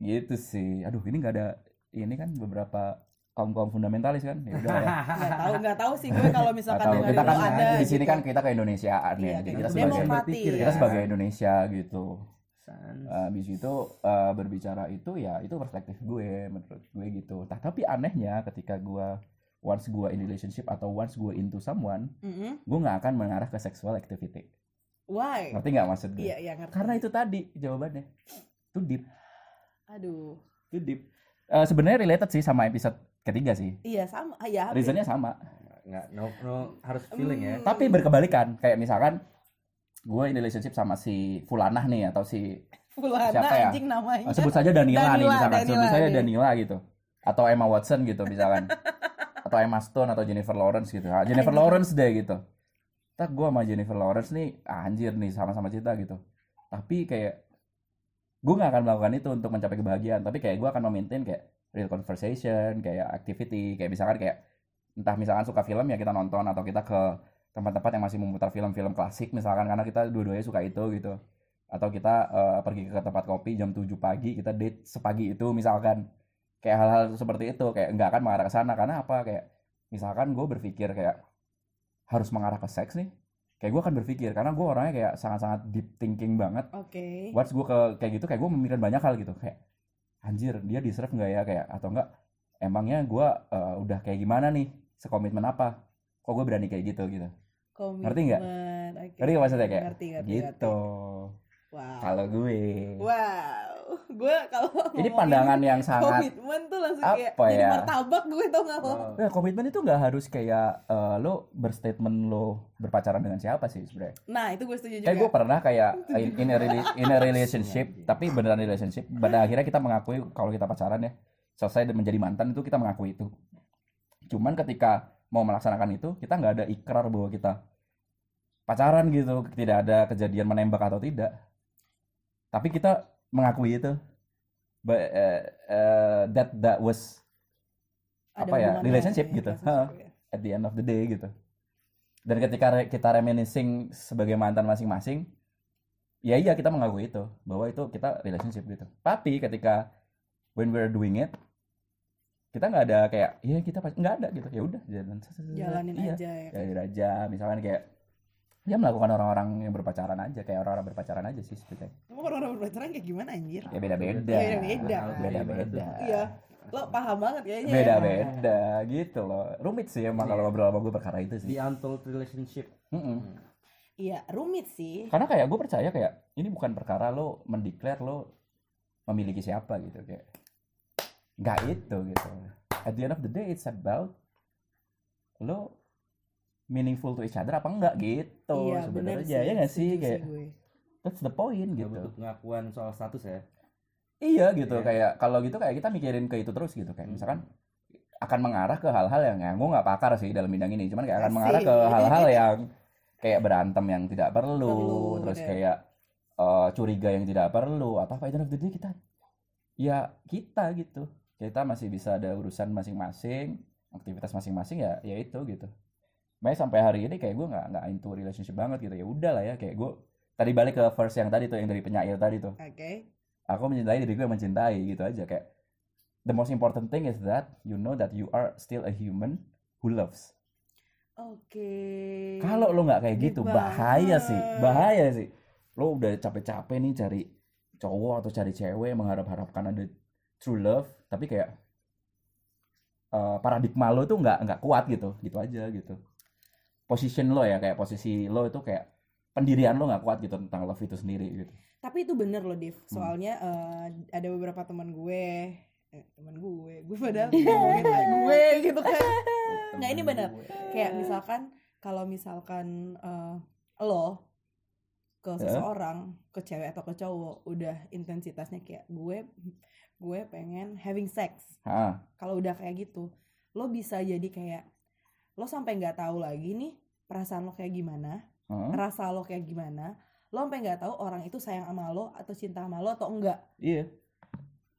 gitu sih aduh ini nggak ada ini kan beberapa kaum kaum fundamentalis kan ya udah ya. [LAUGHS] Nggak tahu nggak tahu sih gue kalau misalkan dengerin kita kan ada di sini gitu. kan kita ke Indonesiaan Iya, ya jadi kayak kita gitu. sebagai kita ya. sebagai Indonesia gitu Sans. habis itu eh, berbicara itu ya itu perspektif gue menurut gue gitu Nah, tapi anehnya ketika gue once gue in relationship atau once gue into someone Mm-mm. gue nggak akan mengarah ke sexual activity Why? ngerti nggak maksud gue Iya, iya ngerti. karena itu tadi jawabannya too deep Aduh. too deep Eh, sebenarnya related sih sama episode ketiga sih Iya sama. Ah, Ya. reasonnya sama nggak no, no harus feeling ya Hmm. tapi berkebalikan kayak misalkan gue in relationship sama si Fulanah nih atau si Fulana Siapa ya? anjing namanya. Oh, sebut saja Danila, nih Danila, misalkan sebut Danila, saja iya. Danila gitu atau Emma Watson gitu misalkan [LAUGHS] atau Emma Stone atau Jennifer Lawrence gitu Ah, Jennifer Anjing. Lawrence deh gitu tak gue sama Jennifer Lawrence nih ah, anjir nih sama-sama cinta gitu tapi kayak gue nggak akan melakukan itu untuk mencapai kebahagiaan tapi kayak gue akan memaintain kayak real conversation kayak activity kayak misalkan kayak entah misalkan suka film ya kita nonton atau kita ke tempat-tempat yang masih memutar film-film klasik misalkan karena kita dua-duanya suka itu gitu. Atau kita eh, pergi ke tempat kopi jam 7 pagi kita date sepagi itu misalkan. Kayak hal-hal seperti itu kayak nggak akan mengarah ke sana karena apa? Kayak misalkan gue berpikir kayak harus mengarah ke seks nih? Kayak gue akan berpikir karena gue orangnya kayak sangat-sangat deep thinking banget. Oke. once gue ke kayak gitu kayak gue memikirkan banyak hal gitu kayak anjir dia deserve nggak ya? Kayak atau enggak emangnya gue eh, udah kayak gimana nih? Sekomitmen apa kok gue berani kayak gitu gitu Ngerti nggak? Komitmen, oke. Ngerti nggak maksudnya kayak Ngerti, ngerti, gitu ngerti. Wow. kalau gue Wow. Gue kalau ini pandangan yang sangat komitmen tuh langsung kayak apa jadi ya? martabak gue tau gak lo? Oh, Ya, komitmen itu nggak harus kayak eh, lo berstatement lo berpacaran dengan siapa sih sebenarnya. Nah itu gue setuju juga. Kayak gue pernah kayak in, in a, rela- in a relationship, tapi beneran relationship. Pada akhirnya kita mengakui kalau kita pacaran ya, selesai dan menjadi mantan itu kita mengakui itu. Cuman ketika mau melaksanakan itu, kita nggak ada ikrar bahwa kita pacaran gitu, tidak ada kejadian menembak atau tidak. Tapi kita mengakui itu. But, eh, eh, that that was Ada apa ya, relationship ya, gitu. relationship, Ha. ya. at the end of the day gitu. Dan ketika re- kita reminiscing sebagai mantan masing-masing, ya iya kita mengakui itu bahwa itu kita relationship gitu. Tapi ketika when we're doing it, kita nggak ada kayak, ya kita nggak ada gitu. Ya udah jalan. Jalanin iya, aja ya. Jalanin aja. Misalkan kayak ya melakukan orang-orang yang berpacaran aja kayak orang-orang berpacaran aja sih sebetulnya. Emang orang-orang berpacaran kayak gimana anjir? Ya beda-beda. Ya, beda-beda. Beda-beda. Iya. Lo paham banget kayaknya. ya. Beda-beda gitu loh. Rumit sih emang kalau ngobrol sama gue perkara itu sih. the untold relationship Mm-mm. Iya, rumit sih. karena kayak gue percaya kayak ini bukan perkara lo mendeklar lo memiliki siapa gitu kayak nggak itu gitu at the end of the day it's about lo meaningful to each other apa enggak gitu iya, sebenarnya ya nggak sih kayak gue. that's the point gitu butuh pengakuan soal status ya iya gitu Iya. kayak kalau gitu kayak kita mikirin ke itu terus gitu kayak Hmm. misalkan akan mengarah ke hal-hal yang ya gue nggak pakar sih dalam bidang ini cuman kayak akan Asik. mengarah ke [LAUGHS] hal-hal yang kayak berantem yang tidak perlu, Perlu, terus bener. kayak eh, curiga yang tidak perlu atau apa itu of the day kita ya kita gitu kita masih bisa ada urusan masing-masing aktivitas masing-masing ya ya itu gitu. Makanya sampai hari ini kayak gue nggak nggak into relationship banget gitu. Ya udah lah ya kayak gue tadi balik ke verse yang tadi tuh yang dari penyair tadi tuh. Oke. aku mencintai diriku yang mencintai gitu aja kayak the most important thing is that you know that you are still a human who loves. Oke. kalau lo nggak kayak Deep gitu bahaya sih bahaya sih. Lo udah capek-capek nih cari cowok atau cari cewek mengharap-harapkan ada true love tapi kayak eh, paradigma lo tuh nggak nggak kuat gitu gitu aja gitu position lo ya kayak posisi lo itu kayak pendirian lo nggak kuat gitu tentang love itu sendiri gitu Tapi itu bener loh, Div. Hmm. Soalnya eh, ada beberapa teman gue, eh, teman gue, gue padahal [LAUGHS] ngomongin gue gitu kan. Nah, ini bener. Kayak misalkan kalau misalkan eh, lo ke seseorang, ke cewek atau ke cowok, udah intensitasnya kayak gue, gue pengen having sex. Ah, Kalau udah kayak gitu, lo bisa jadi kayak lo sampai nggak tahu lagi nih perasaan lo kayak gimana, rasa lo kayak gimana lo sampai nggak tahu orang itu sayang sama lo atau cinta sama lo atau enggak iya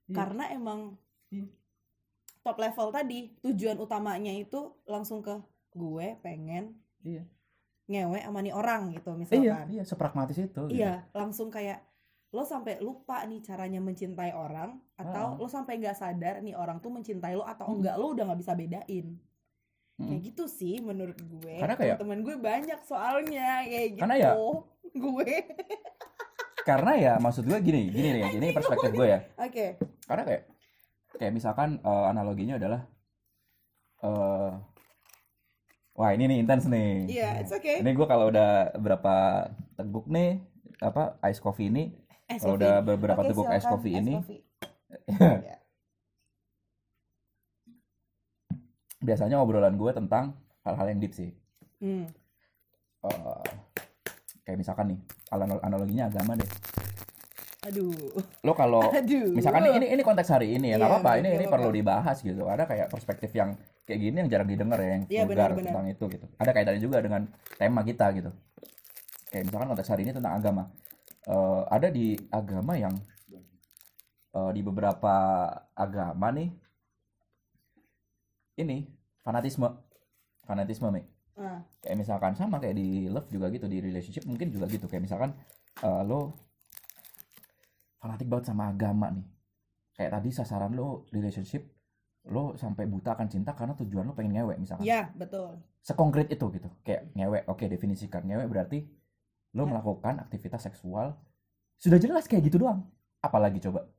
Iya. karena emang Iya. top level tadi tujuan utamanya itu langsung ke gue pengen Iya. ngewe sama nih orang gitu iya misalkan iya sepragmatis itu gitu. iya langsung kayak lo sampai lupa nih caranya mencintai orang atau Ah. lo sampai nggak sadar nih orang tuh mencintai lo atau Hmm. enggak lo udah nggak bisa bedain. Mm. kayak gitu sih menurut gue. Karena kayak- teman gue banyak soalnya kayak gitu. Karena ya- gue. Karena ya maksud gue gini gini nih ini perspektif gue ya. Oke. Karena kayak kayak misalkan eh, analoginya adalah eh wah ini nih intens nih. Iya it's okay. Ini gue kalau udah berapa teguk nih apa ice coffee ini kalau udah beberapa teguk coffee ice ini coffee. [LAUGHS] Ya. biasanya obrolan gue tentang hal-hal yang deep sih Hmm. Eh, kayak misalkan nih anal- analoginya agama deh Aduh. lo kalau [LAUGHS] misalkan ini ini konteks hari ini ya nggak Iya, apa-apa ini ini perlu dibahas gitu ada kayak perspektif yang kayak gini yang jarang didengar ya yang Iya, vulgar benar-benar. tentang itu gitu ada kaitannya juga dengan tema kita gitu kayak misalkan konteks hari ini tentang agama Eh, ada di agama yang eh, di beberapa agama nih ini fanatisme. Fanatisme Mik. Ah, kayak misalkan sama kayak di love juga gitu di relationship mungkin juga gitu. Kayak misalkan eh, lo fanatik banget sama agama nih. Kayak tadi sasaran lo relationship lo sampai buta akan cinta karena tujuan lo pengen ngewek misalkan. Ya betul. sekonkret itu gitu. Kayak ngewek oke definisikan. Ngewek berarti lo Ya. melakukan aktivitas seksual sudah jelas kayak gitu doang. Apalagi coba?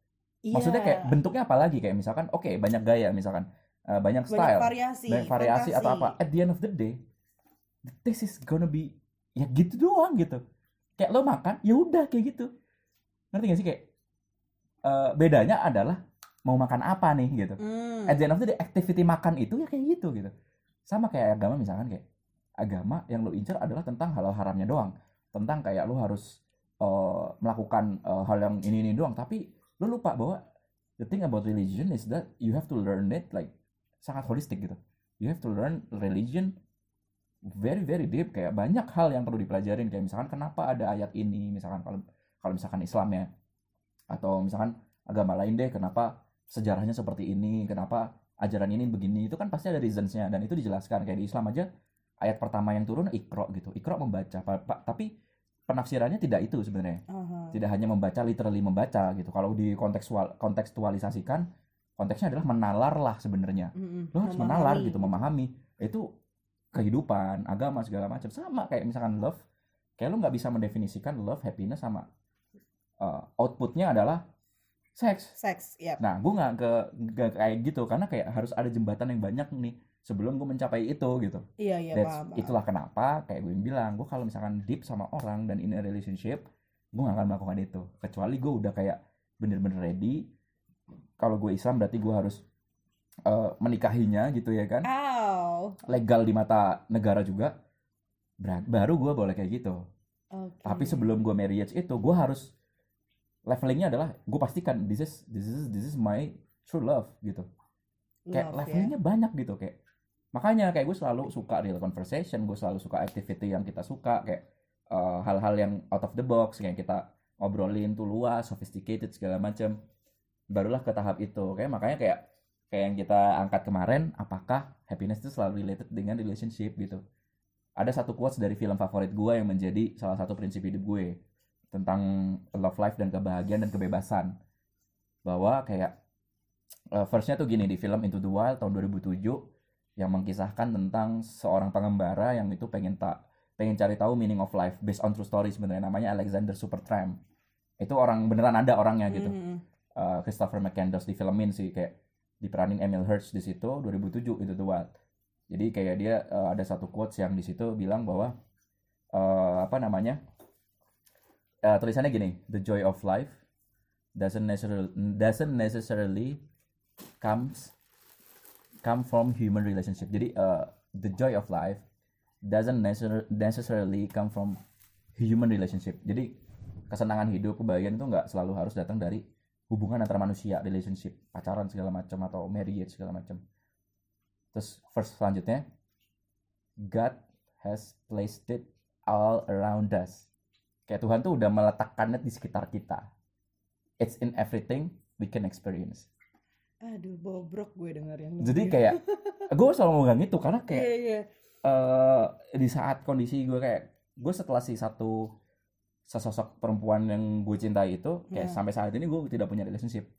Iya. maksudnya kayak bentuknya apalagi kayak misalkan oke banyak gaya misalkan. Eh, banyak banyak style. variasi. banyak variasi atau apa. at the end of the day this is gonna be ya gitu doang gitu. Kayak lo makan ya udah kayak gitu. Ngerti gak sih? Kayak eh, bedanya adalah mau makan apa nih gitu. Hmm. at the end of the day activity makan itu ya kayak gitu gitu. Sama kayak agama misalkan kayak agama yang lo incer adalah tentang hal haramnya doang tentang kayak lo harus eh, melakukan eh, hal yang ini ini doang. Tapi lo lupa bahwa the thing about religion is that you have to learn it like sangat holistik gitu. You have to learn religion very very deep. Kayak banyak hal yang perlu dipelajarin. Kayak misalkan kenapa ada ayat ini misalkan kalau kalau misalkan Islam ya. Atau misalkan agama lain deh kenapa sejarahnya seperti ini kenapa ajaran ini begini itu kan pasti ada reasonsnya dan itu dijelaskan. Kayak di Islam aja ayat pertama yang turun ikro gitu. Ikro membaca. Pa- pa- tapi penafsirannya tidak itu sebenarnya. Aha. tidak hanya membaca literally membaca gitu. Kalau di kontekstual kontekstualisasikan konteksnya adalah menalar lah sebenarnya. Mm-mm. lo harus Memahami. menalar gitu memahami. Itu kehidupan agama segala macam. Sama kayak misalkan love kayak lo nggak bisa mendefinisikan love happiness sama uh, outputnya adalah seks. Seks, ya. nah gue nggak ke nggak kayak gitu. Karena kayak harus ada jembatan yang banyak nih sebelum gue mencapai itu gitu Iya, iya, That's- paham. paham. itulah kenapa kayak gue bilang gue kalau misalkan deep sama orang dan in a relationship gue gak akan melakukan itu kecuali gue udah kayak bener-bener ready kalau gue Islam berarti gue harus eh, menikahinya gitu ya kan Ow. legal di mata negara juga Ber- baru gue boleh kayak gitu Oke. tapi sebelum gue marriage itu gue harus levelingnya adalah gue pastikan this is this is this is my true love gitu kayak Love, ya. levelingnya banyak gitu kayak makanya kayak gue selalu suka real conversation gue selalu suka activity yang kita suka kayak eh, hal-hal yang out of the box kayak kita ngobrolin tuh luas sophisticated segala macam barulah ke tahap itu kayak makanya kayak kayak yang kita angkat kemarin apakah happiness itu selalu related dengan relationship gitu. Ada satu quotes dari film favorit gue yang menjadi salah satu prinsip hidup gue tentang love life dan kebahagiaan dan kebebasan. Bahwa kayak eh, firstnya tuh gini di film Into the Wild tahun 2007 yang mengkisahkan tentang seorang pengembara yang itu pengen tak pengen cari tahu meaning of life based on true story sebenarnya namanya Alexander Supertramp. Itu orang beneran ada orangnya gitu. Mhm. Eh, Christopher McCandless di filmin sih kayak diperanin Emil Hirsch di situ 2007 Into the Wild. Jadi kayak dia eh, ada satu quotes yang di situ bilang bahwa eh, apa namanya eh, tulisannya gini the joy of life doesn't necessarily doesn't necessarily comes come from human relationship. Jadi eh, the joy of life doesn't necessar- necessarily come from human relationship. Jadi kesenangan hidup kebahagiaan itu nggak selalu harus datang dari hubungan antar manusia relationship pacaran segala macam atau marriage segala macam. Terus first selanjutnya God has placed it all around us. Kayak Tuhan tuh udah meletakkannya di sekitar kita. It's in everything we can experience Aduh, bobrok gue denger yang jadi kayak [LAUGHS] gue selalu megang itu karena kayak Iya, iya. eh di saat kondisi gue kayak gue setelah si satu sesosok perempuan yang gue cintai itu kayak Ya. sampai saat ini gue tidak punya relationship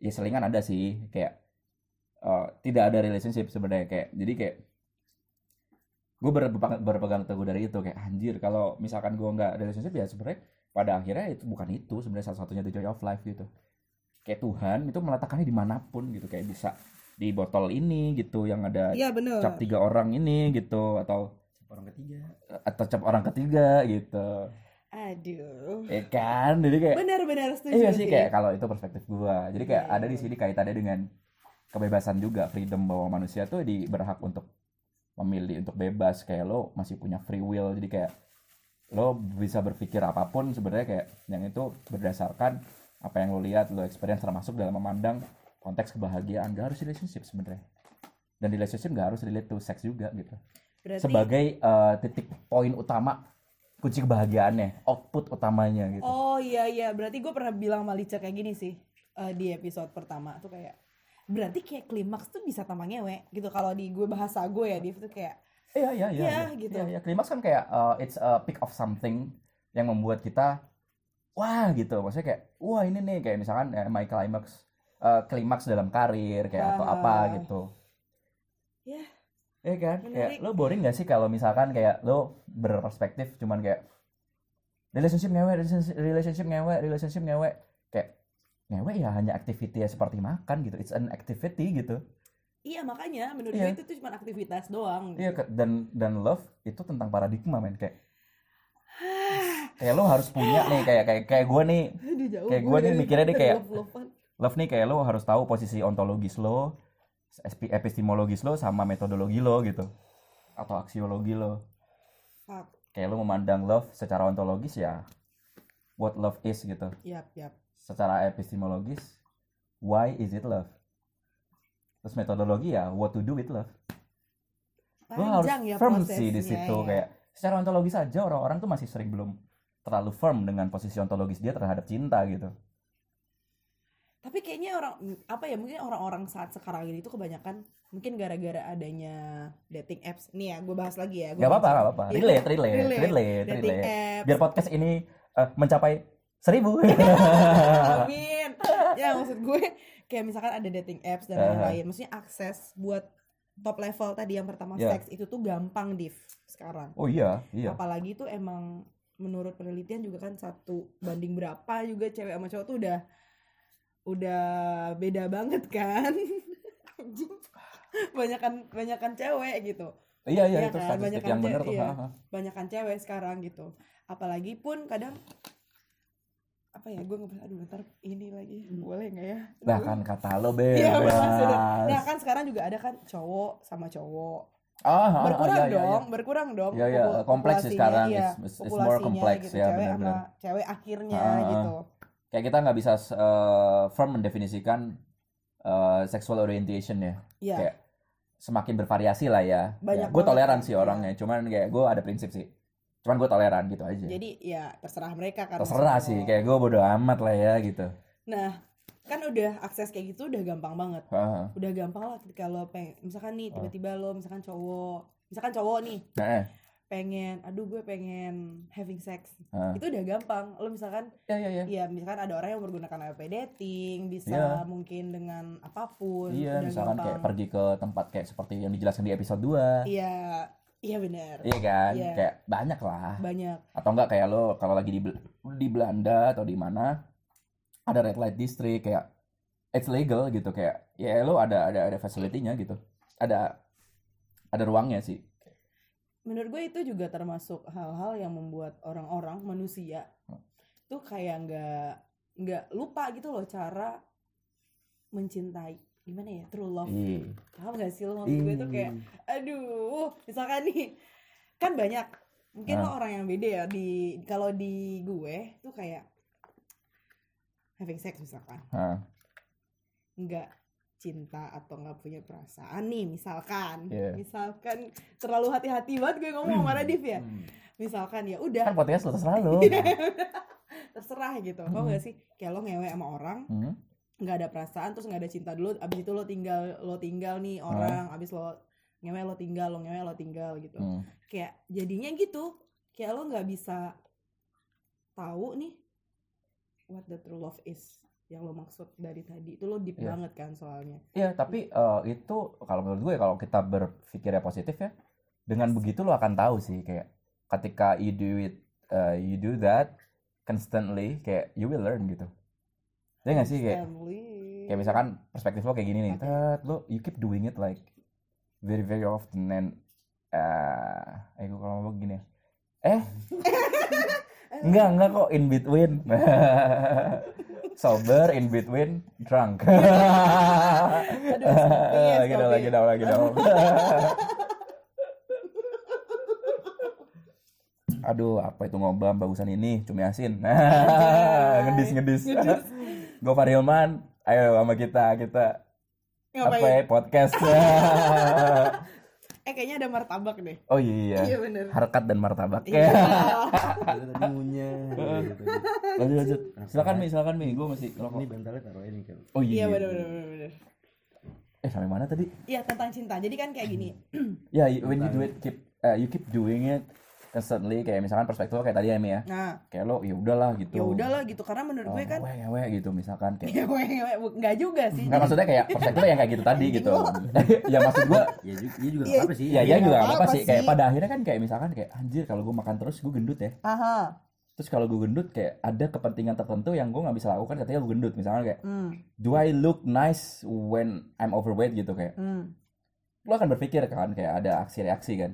ya selingan ada sih kayak eh, tidak ada relationship sebenarnya kayak jadi kayak gue berpegang, berpegang teguh dari itu kayak anjir kalau misalkan gue nggak relationship ya sebenarnya pada akhirnya itu bukan itu sebenarnya salah satunya the joy of life gitu kayak Tuhan itu meletakkannya di mana pun gitu kayak bisa di botol ini gitu yang ada bener. cap tiga orang ini gitu atau orang ketiga atau cap orang ketiga gitu. Aduh. ya kan? Jadi kayak Benar-benar setuju iya sih kayak kalau itu perspektif gua. Jadi kayak Iya, ada di sini kaitannya dengan kebebasan juga freedom bahwa manusia tuh di berhak untuk memilih untuk bebas. Kayak lo masih punya free will. Jadi kayak lo bisa berpikir apa pun sebenarnya kayak yang itu berdasarkan apa yang lo lihat lo experience termasuk dalam memandang konteks kebahagiaan. Gak harus relationship sebenarnya. Dan relationship gak harus relate to sex juga gitu. Berarti sebagai eh, titik poin utama kunci kebahagiaannya output utamanya gitu. Oh iya iya, berarti gue pernah bilang sama Lica kayak gini sih eh, di episode pertama tuh kayak berarti kayak klimaks tuh bisa tambah ngewe. Gitu. Kalau di gue bahasa gue ya Div tuh kayak iya iya iya Iya, iya. gitu. Iya, klimaks kan kayak eh, it's a peak of something yang membuat kita wah gitu. Maksudnya kayak wah ini nih kayak misalkan eh, my climax eh, klimaks dalam karir kayak atau Ah. apa gitu. Ya. Iya kan? Kayak Menarik. lo boring gak sih kalau misalkan kayak lo berperspektif cuman kayak relationship ngewe relationship, ngewe relationship ngewe kayak ngewe ya hanya activity ya seperti makan gitu. It's an activity gitu. Iya makanya menurut Iya. gue itu tuh cuma aktivitas doang. Iya dan dan love itu tentang paradigma men. Kayak [SIGHS] kayak lo harus punya nih kayak kayak kayak gue nih. Aduh, jauh Kayak gue nih mikirnya nih kayak- love nih kayak lo harus tahu posisi ontologis lo epistemologis lo sama metodologi lo gitu atau aksiologi lo. Fuck. kayak lo memandang love secara ontologis ya what love is gitu. Yap, yap. secara epistemologis why is it love? Terus metodologi ya what to do with love. Lo harus ya firm sih di situ ya. kayak secara ontologis aja orang-orang tuh masih sering belum terlalu firm dengan posisi ontologis dia terhadap cinta gitu Tapi kayaknya orang apa ya mungkin orang-orang saat sekarang ini tuh kebanyakan mungkin gara-gara adanya dating apps. Nih ya, gue bahas lagi ya. Gua Gak apa-apa, gak apa-apa. Relate, relate, Relate. relate, Dating relate. apps. Biar podcast ini eh, mencapai seribu. [LAUGHS] [LAUGHS] Amin. ya maksud gue kayak misalkan ada dating apps dan lain-lain. Maksudnya akses buat top level tadi yang pertama Ya. seks itu tuh gampang div sekarang. oh iya, iya. Apalagi tuh emang menurut penelitian juga kan satu banding berapa juga cewek sama cowok tuh udah udah beda banget kan. [LAUGHS] Anjing. banyakan banyakan cewek gitu. Iya, iya, Iya itu kan, statistik banyak yang cewek, tuh. iya. ha, ha. banyakan cewek sekarang gitu apalagi pun kadang apa ya gue ngebahas aduh ntar ini lagi boleh nggak ya Nah Aduh. kan kata lo Iya, benar, bebas. nah kan sekarang juga ada kan cowok sama cowok Ah, ah, berkurang iya, iya, dong iya. berkurang dong iya, popul- kompleks sih sekarang. iya, It's- it's- more complex, gitu, ya, cewek benar-benar. sama cewek akhirnya Ah, ah. gitu Kayak kita nggak bisa eh, firm mendefinisikan eh, sexual orientation ya. Iya. Kayak semakin bervariasi lah ya. Banyak gue banget toleran sih iya. orangnya. Cuman kayak gue ada prinsip sih. Cuman gue toleran gitu aja. jadi ya terserah mereka kan Terserah sih. Kayak gue bodo amat lah ya gitu. nah kan udah akses kayak gitu udah gampang banget ah. udah gampang lah ketika lo pengen misalkan nih tiba-tiba lo misalkan cowok misalkan cowok nih eh. pengen aduh gue pengen having sex Hah. itu udah gampang lo misalkan ya ya ya ya misalkan ada orang yang menggunakan app dating bisa Iya. mungkin dengan apa pun iya misalkan gampang. kayak pergi ke tempat kayak seperti yang dijelaskan di episode 2 iya iya benar iya kan Iya. kayak banyak lah banyak atau enggak kayak lo kalau lagi di di Belanda atau di mana ada red light district kayak it's legal gitu kayak ya lo ada ada ada facility-nya gitu. Ada ada ruangnya sih. Menurut gue itu juga termasuk hal-hal yang membuat orang-orang manusia tuh kayak nggak nggak lupa gitu loh cara mencintai. Gimana ya? True love. Iya. Paham gak sih lo? Maksud gue tuh kayak aduh misalkan nih kan banyak mungkin lo Ah. orang yang beda ya di kalau di gue tuh kayak having sex misalkan. Hah, nggak cinta atau nggak punya perasaan nih misalkan. Iya. misalkan terlalu hati-hati banget gue ngomong sama Radif ya. Misalkan ya udah. Kan podcast lo terserah lo [LAUGHS] terserah gitu. Kok gak sih? Kayak lo ngewe sama orang Hmm, nggak ada perasaan terus nggak ada cinta dulu abis itu lo tinggal lo tinggal nih orang abis lo ngewe lo tinggal lo ngewe lo tinggal gitu. Hmm. kayak jadinya gitu. Kayak lo nggak bisa tahu nih what the true love is yang lo maksud dari tadi. Itu lo deep Iya. banget kan soalnya. Iya, tapi eh, itu kalau menurut gue kalau kita berpikirnya positif ya, dengan begitu lo akan tahu sih kayak ketika you do it, eh, you do that constantly, kayak you will learn gitu. Ya nggak sih kayak kayak misalkan perspektif lo kayak gini nih, tet, lo you keep doing it like very very often and eh, eh gue kalau ngomong gini ya, eh [LAUGHS] enggak enggak kok. In between. [LAUGHS] Sober in between drunk. Aduh, [LAUGHS] stop it, lagi stop dong lagi dong lagi dong. [LAUGHS] Aduh apa itu ngobam bagusan ini? Cumi asin. Ngedis ngedis. Ngedis. Gofar Hilman ayo sama kita kita apa Ngapain? ya podcast Eh kayaknya ada martabak deh. oh iya, Iya bener. harkat dan martabak Iya. [LAUGHS] Ngunyah gitu. lanjut lanjut silakan mi silakan mi gue masih Ini ngerokok bantalnya taruh ini kan. oh Iya iya bener bener bener. bener. eh sampai mana tadi Iya tentang cinta. Jadi kan kayak gini. [CLEARS THROAT] ya you- when you do it keep uh, you keep doing it constantly kayak misalkan perspektif lo kayak tadi ya mi ya Nah, kayak lo ya udahlah gitu ya udahlah gitu karena menurut oh, gue kan ngewe, ngewe gitu misalkan kayak ya gue nggak juga sih. nggak maksudnya kayak perspektifnya yang kayak gitu tadi gitu [LAUGHS] ya maksud gua Ya juga, ya juga Iya. nggak apa sih. ya Iya, ya juga nggak nggak apa-apa apa-apa sih kayak pada akhirnya kan kayak misalkan kayak anjir kalau gue makan terus gue gendut ya Aha. terus kalau gue gendut kayak ada kepentingan tertentu yang gue nggak bisa lakukan ketika gue gendut misalnya kayak Hmm. do I look nice when I'm overweight gitu kayak Hmm. lo akan berpikir kan kayak ada aksi reaksi kan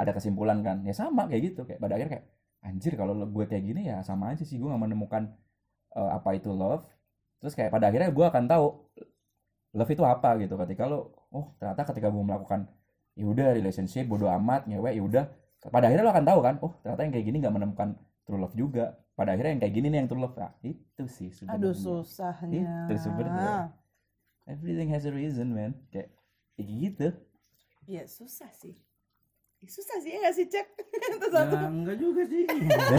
ada kesimpulan kan. Ya sama kayak gitu kayak pada akhirnya kayak anjir kalau gue kayak gini ya sama aja sih gue nggak menemukan eh, apa itu love. Terus kayak pada akhirnya gue akan tahu love itu apa gitu. Ketika lo oh ternyata ketika gue melakukan ya udah relationship bodo amat ngewe ya udah. Pada akhirnya lo akan tahu kan oh ternyata yang kayak gini nggak menemukan true love juga. Pada akhirnya yang kayak gini nih yang true love. Nah, itu sih sebenarnya. Aduh susahnya. Itu sebenarnya. everything has a reason man. Kayak kayak gitu. Iya susah sih. Susah sih ya nggak sih cek [LAUGHS] itu Ya, satu. enggak juga sih.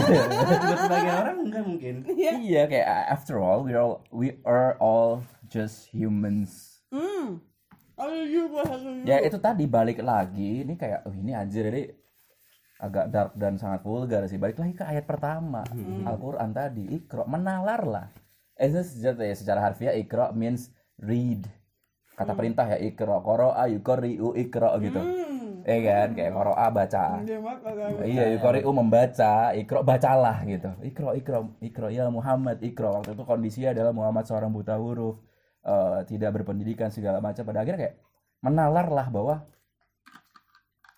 [LAUGHS] Buat sebagian orang enggak mungkin. Iya. iya kayak uh, after all we are all, we are all just humans Hmm. Juga. ya itu tadi balik lagi ini kayak oh ini anjir ini agak dark dan sangat vulgar sih balik lagi ke ayat pertama Al-Quran tadi ikro menalar lah eh itu secara, ya, secara harfiah ikro means read kata perintah ya ikro koroa yukoriu ikro gitu Hmm. Eh kan kayak koroa baca Dia mah kagak. Iya, yukoriu membaca, ikro bacalah gitu. Ikro, ikro, ikro ya Muhammad, ikro. Waktu itu kondisinya adalah Muhammad seorang buta huruf, eh, tidak berpendidikan segala macam. Pada akhirnya kayak menalar lah bahwa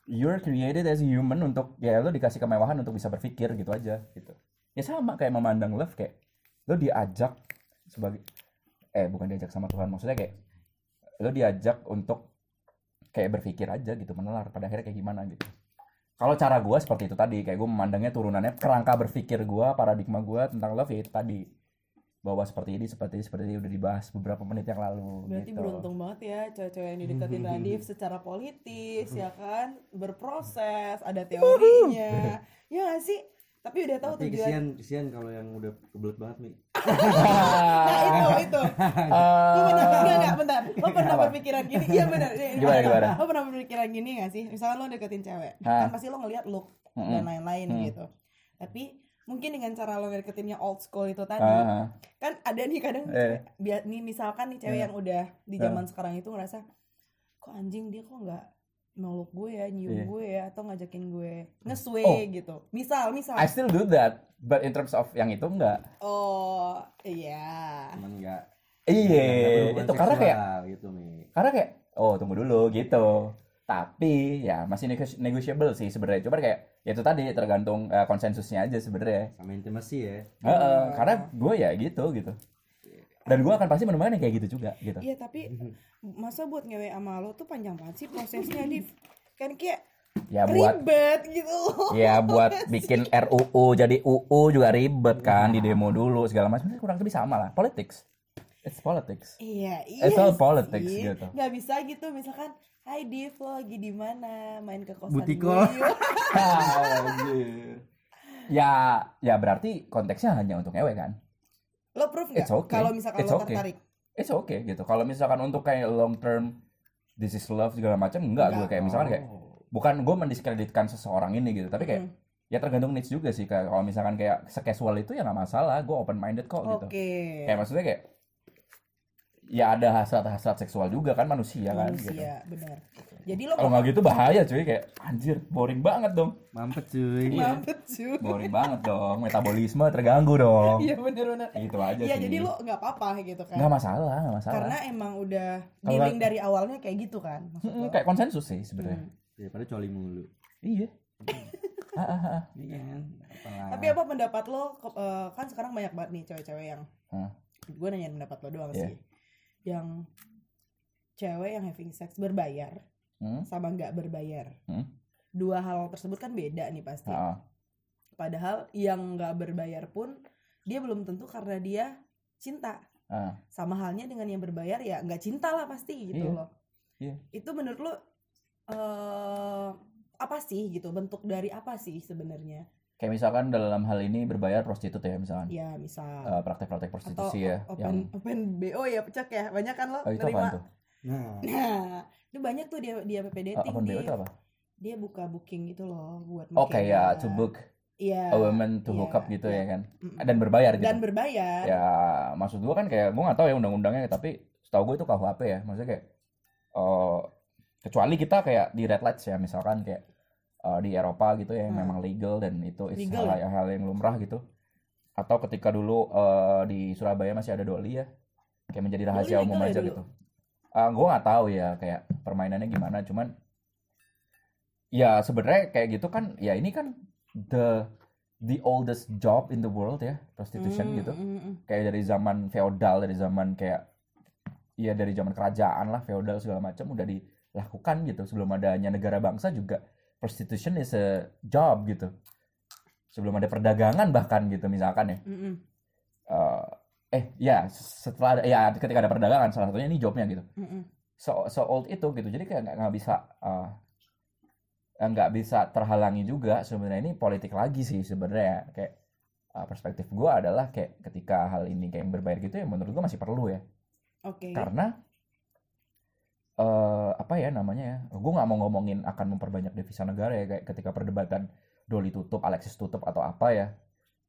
you're created as a human untuk ya lo dikasih kemewahan untuk bisa berpikir gitu aja gitu. Ya sama kayak memandang love kayak lo diajak sebagai eh bukan diajak sama Tuhan maksudnya kayak lo diajak untuk kayak berpikir aja gitu menalar pada akhirnya kayak gimana gitu. Kalau cara gue seperti itu tadi kayak gue memandangnya turunannya kerangka berpikir gue paradigma gue tentang love ya itu tadi. Bahwa seperti ini seperti ini seperti ini udah dibahas beberapa menit yang lalu Berarti gitu. beruntung banget ya cewek-cewek yang dideketin [LAUGHS] Radif secara politis ya kan? Berproses ada [LAUGHS] teorinya. Ya gak sih tapi udah tahu Tapi tujuan kesian, kesian kalau yang udah kebelet banget nih. [LAUGHS] nah itu itu lo pernah enggak enggak bentar lo pernah berpikiran gini iya benar Ini- [LAUGHS] ini Gimana, gimana? lo pernah berpikiran gini gak sih misalkan lo deketin cewek kan pasti lo ngeliat look dan Mm-mm. lain-lain Mm. gitu tapi mungkin dengan cara lo ngedeketinnya old school itu tadi Ah, kan ada nih kadang Eh. biar nih misalkan nih cewek Eh. yang udah di Eh. zaman sekarang itu ngerasa kok anjing dia kok nggak meluk gue ya nyium Iya. gue ya atau ngajakin gue ngeswe Oh. gitu misal misal I still do that, but in terms of yang itu enggak. oh iya Cuman enggak Iya, itu karena kayak gitu karena kayak oh tunggu dulu gitu. Tapi ya masih nego- negotiable sih sebenarnya. Cuma kayak ya itu tadi tergantung eh, konsensusnya aja sebenarnya. sama intimasi ya. Heeh, karena gue ya gitu gitu. Dan gue akan pasti menemukan yang kayak gitu juga gitu. iya tapi masa buat ngewe sama lo tuh panjang banget sih prosesnya Div kan kayak Ya buat ribet gitu ya [LAUGHS] buat bikin RUU jadi UU juga ribet kan di demo dulu segala macam kurang lebih sama lah. Politics. It's politics. Iya, iya. It's all sih. politics gitu. Nggak bisa gitu, misalkan, Hai Div, lo lagi di mana? Main ke kosan Butiko. gue yuk." [LAUGHS] ya ya berarti konteksnya hanya untuk ngewe kan Lo proof nggak? Okay. Kalau misalkan It's lo okay. tertarik. it's okay gitu kalau misalkan untuk kayak long term this is love segala macam enggak gue Enggak. kayak misalkan kayak bukan gue mendiskreditkan seseorang ini gitu tapi kayak Hmm. ya tergantung needs juga sih kayak kalau misalkan kayak secasual itu ya nggak masalah gue open minded kok gitu Oke. kayak maksudnya kayak ya ada hasrat-hasrat seksual juga kan manusia, kan gitu Manusia, benar. Jadi lo kalau nggak gitu bahaya cuy kayak anjir boring banget dong Mampet cuy. mampet cuy. boring banget dong metabolisme terganggu dong Iya bener-bener. gitu aja Iya sih jadi lo nggak apa-apa gitu kan. nggak masalah nggak masalah Karena emang udah dealing dari awalnya kayak gitu kan. Lo. kayak konsensus sih sebenarnya Hmm. Daripada coli mulu. iya [LAUGHS] Ah, ah, ah. Iya kan? Tapi apa pendapat lo? eh, kan sekarang banyak banget nih cewek-cewek yang. Gue nanyain pendapat lo doang Iya. sih. Yang cewek yang having sex berbayar Hmm? sama nggak berbayar. Hmm. Dua hal tersebut kan beda nih pasti. Ah. Padahal yang nggak berbayar pun dia belum tentu karena dia cinta. Ah. Sama halnya dengan yang berbayar ya nggak cinta lah pasti gitu Iya. loh. Iya. Itu menurut lo eh apa sih gitu bentuk dari apa sih sebenarnya? Kayak misalkan dalam hal ini berbayar prostitut ya misalkan. Ya misal. Eh, praktek-praktek atau prostitusi ya open yang open BO ya pecak ya. Banyak kan lo oh itu apa nerima? tuh? Nah, Nah itu banyak tuh dia dia PP dating open BO dia. itu apa? Dia buka booking gitu loh buat oh kayak McKenna. to book Iya. a woman to iya, hook up gitu iya. ya kan? Dan berbayar gitu. Dan berbayar. ya maksud gua kan kayak gua nggak tahu ya undang-undangnya tapi setahu gua itu KUHP ya. Maksudnya kayak eh kecuali kita kayak di red lights ya misalkan kayak eh, di Eropa gitu ya yang Hmm. memang legal dan itu Legal hal, hal yang lumrah gitu. Atau ketika dulu eh, di Surabaya masih ada doli ya kayak menjadi rahasia Doli umum ya aja gitu. Ah, gua nggak tahu ya kayak permainannya gimana cuman ya sebenarnya kayak gitu kan ya ini kan the the oldest job in the world ya prostitution Mm, gitu. mm. kayak dari zaman feodal dari zaman kayak ya dari zaman kerajaan lah feodal segala macam udah dilakukan gitu sebelum adanya negara bangsa juga prostitution is a job gitu. Sebelum ada perdagangan bahkan gitu misalkan ya. Mm, mm, Eh, eh ya setelah ada- ya ketika ada perdagangan salah satunya ini jobnya gitu. Mm, mm. so so old itu gitu jadi kayak nggak bisa nggak bisa terhalangi juga sebenarnya. Ini politik lagi sih sebenarnya. Kayak eh, perspektif gue adalah kayak ketika hal ini kayak yang berbayar gitu ya menurut gue masih perlu ya. Oke. karena eh apa ya namanya ya gue nggak mau ngomongin akan memperbanyak devisa negara ya kayak ketika perdebatan Doli tutup Alexis tutup atau apa ya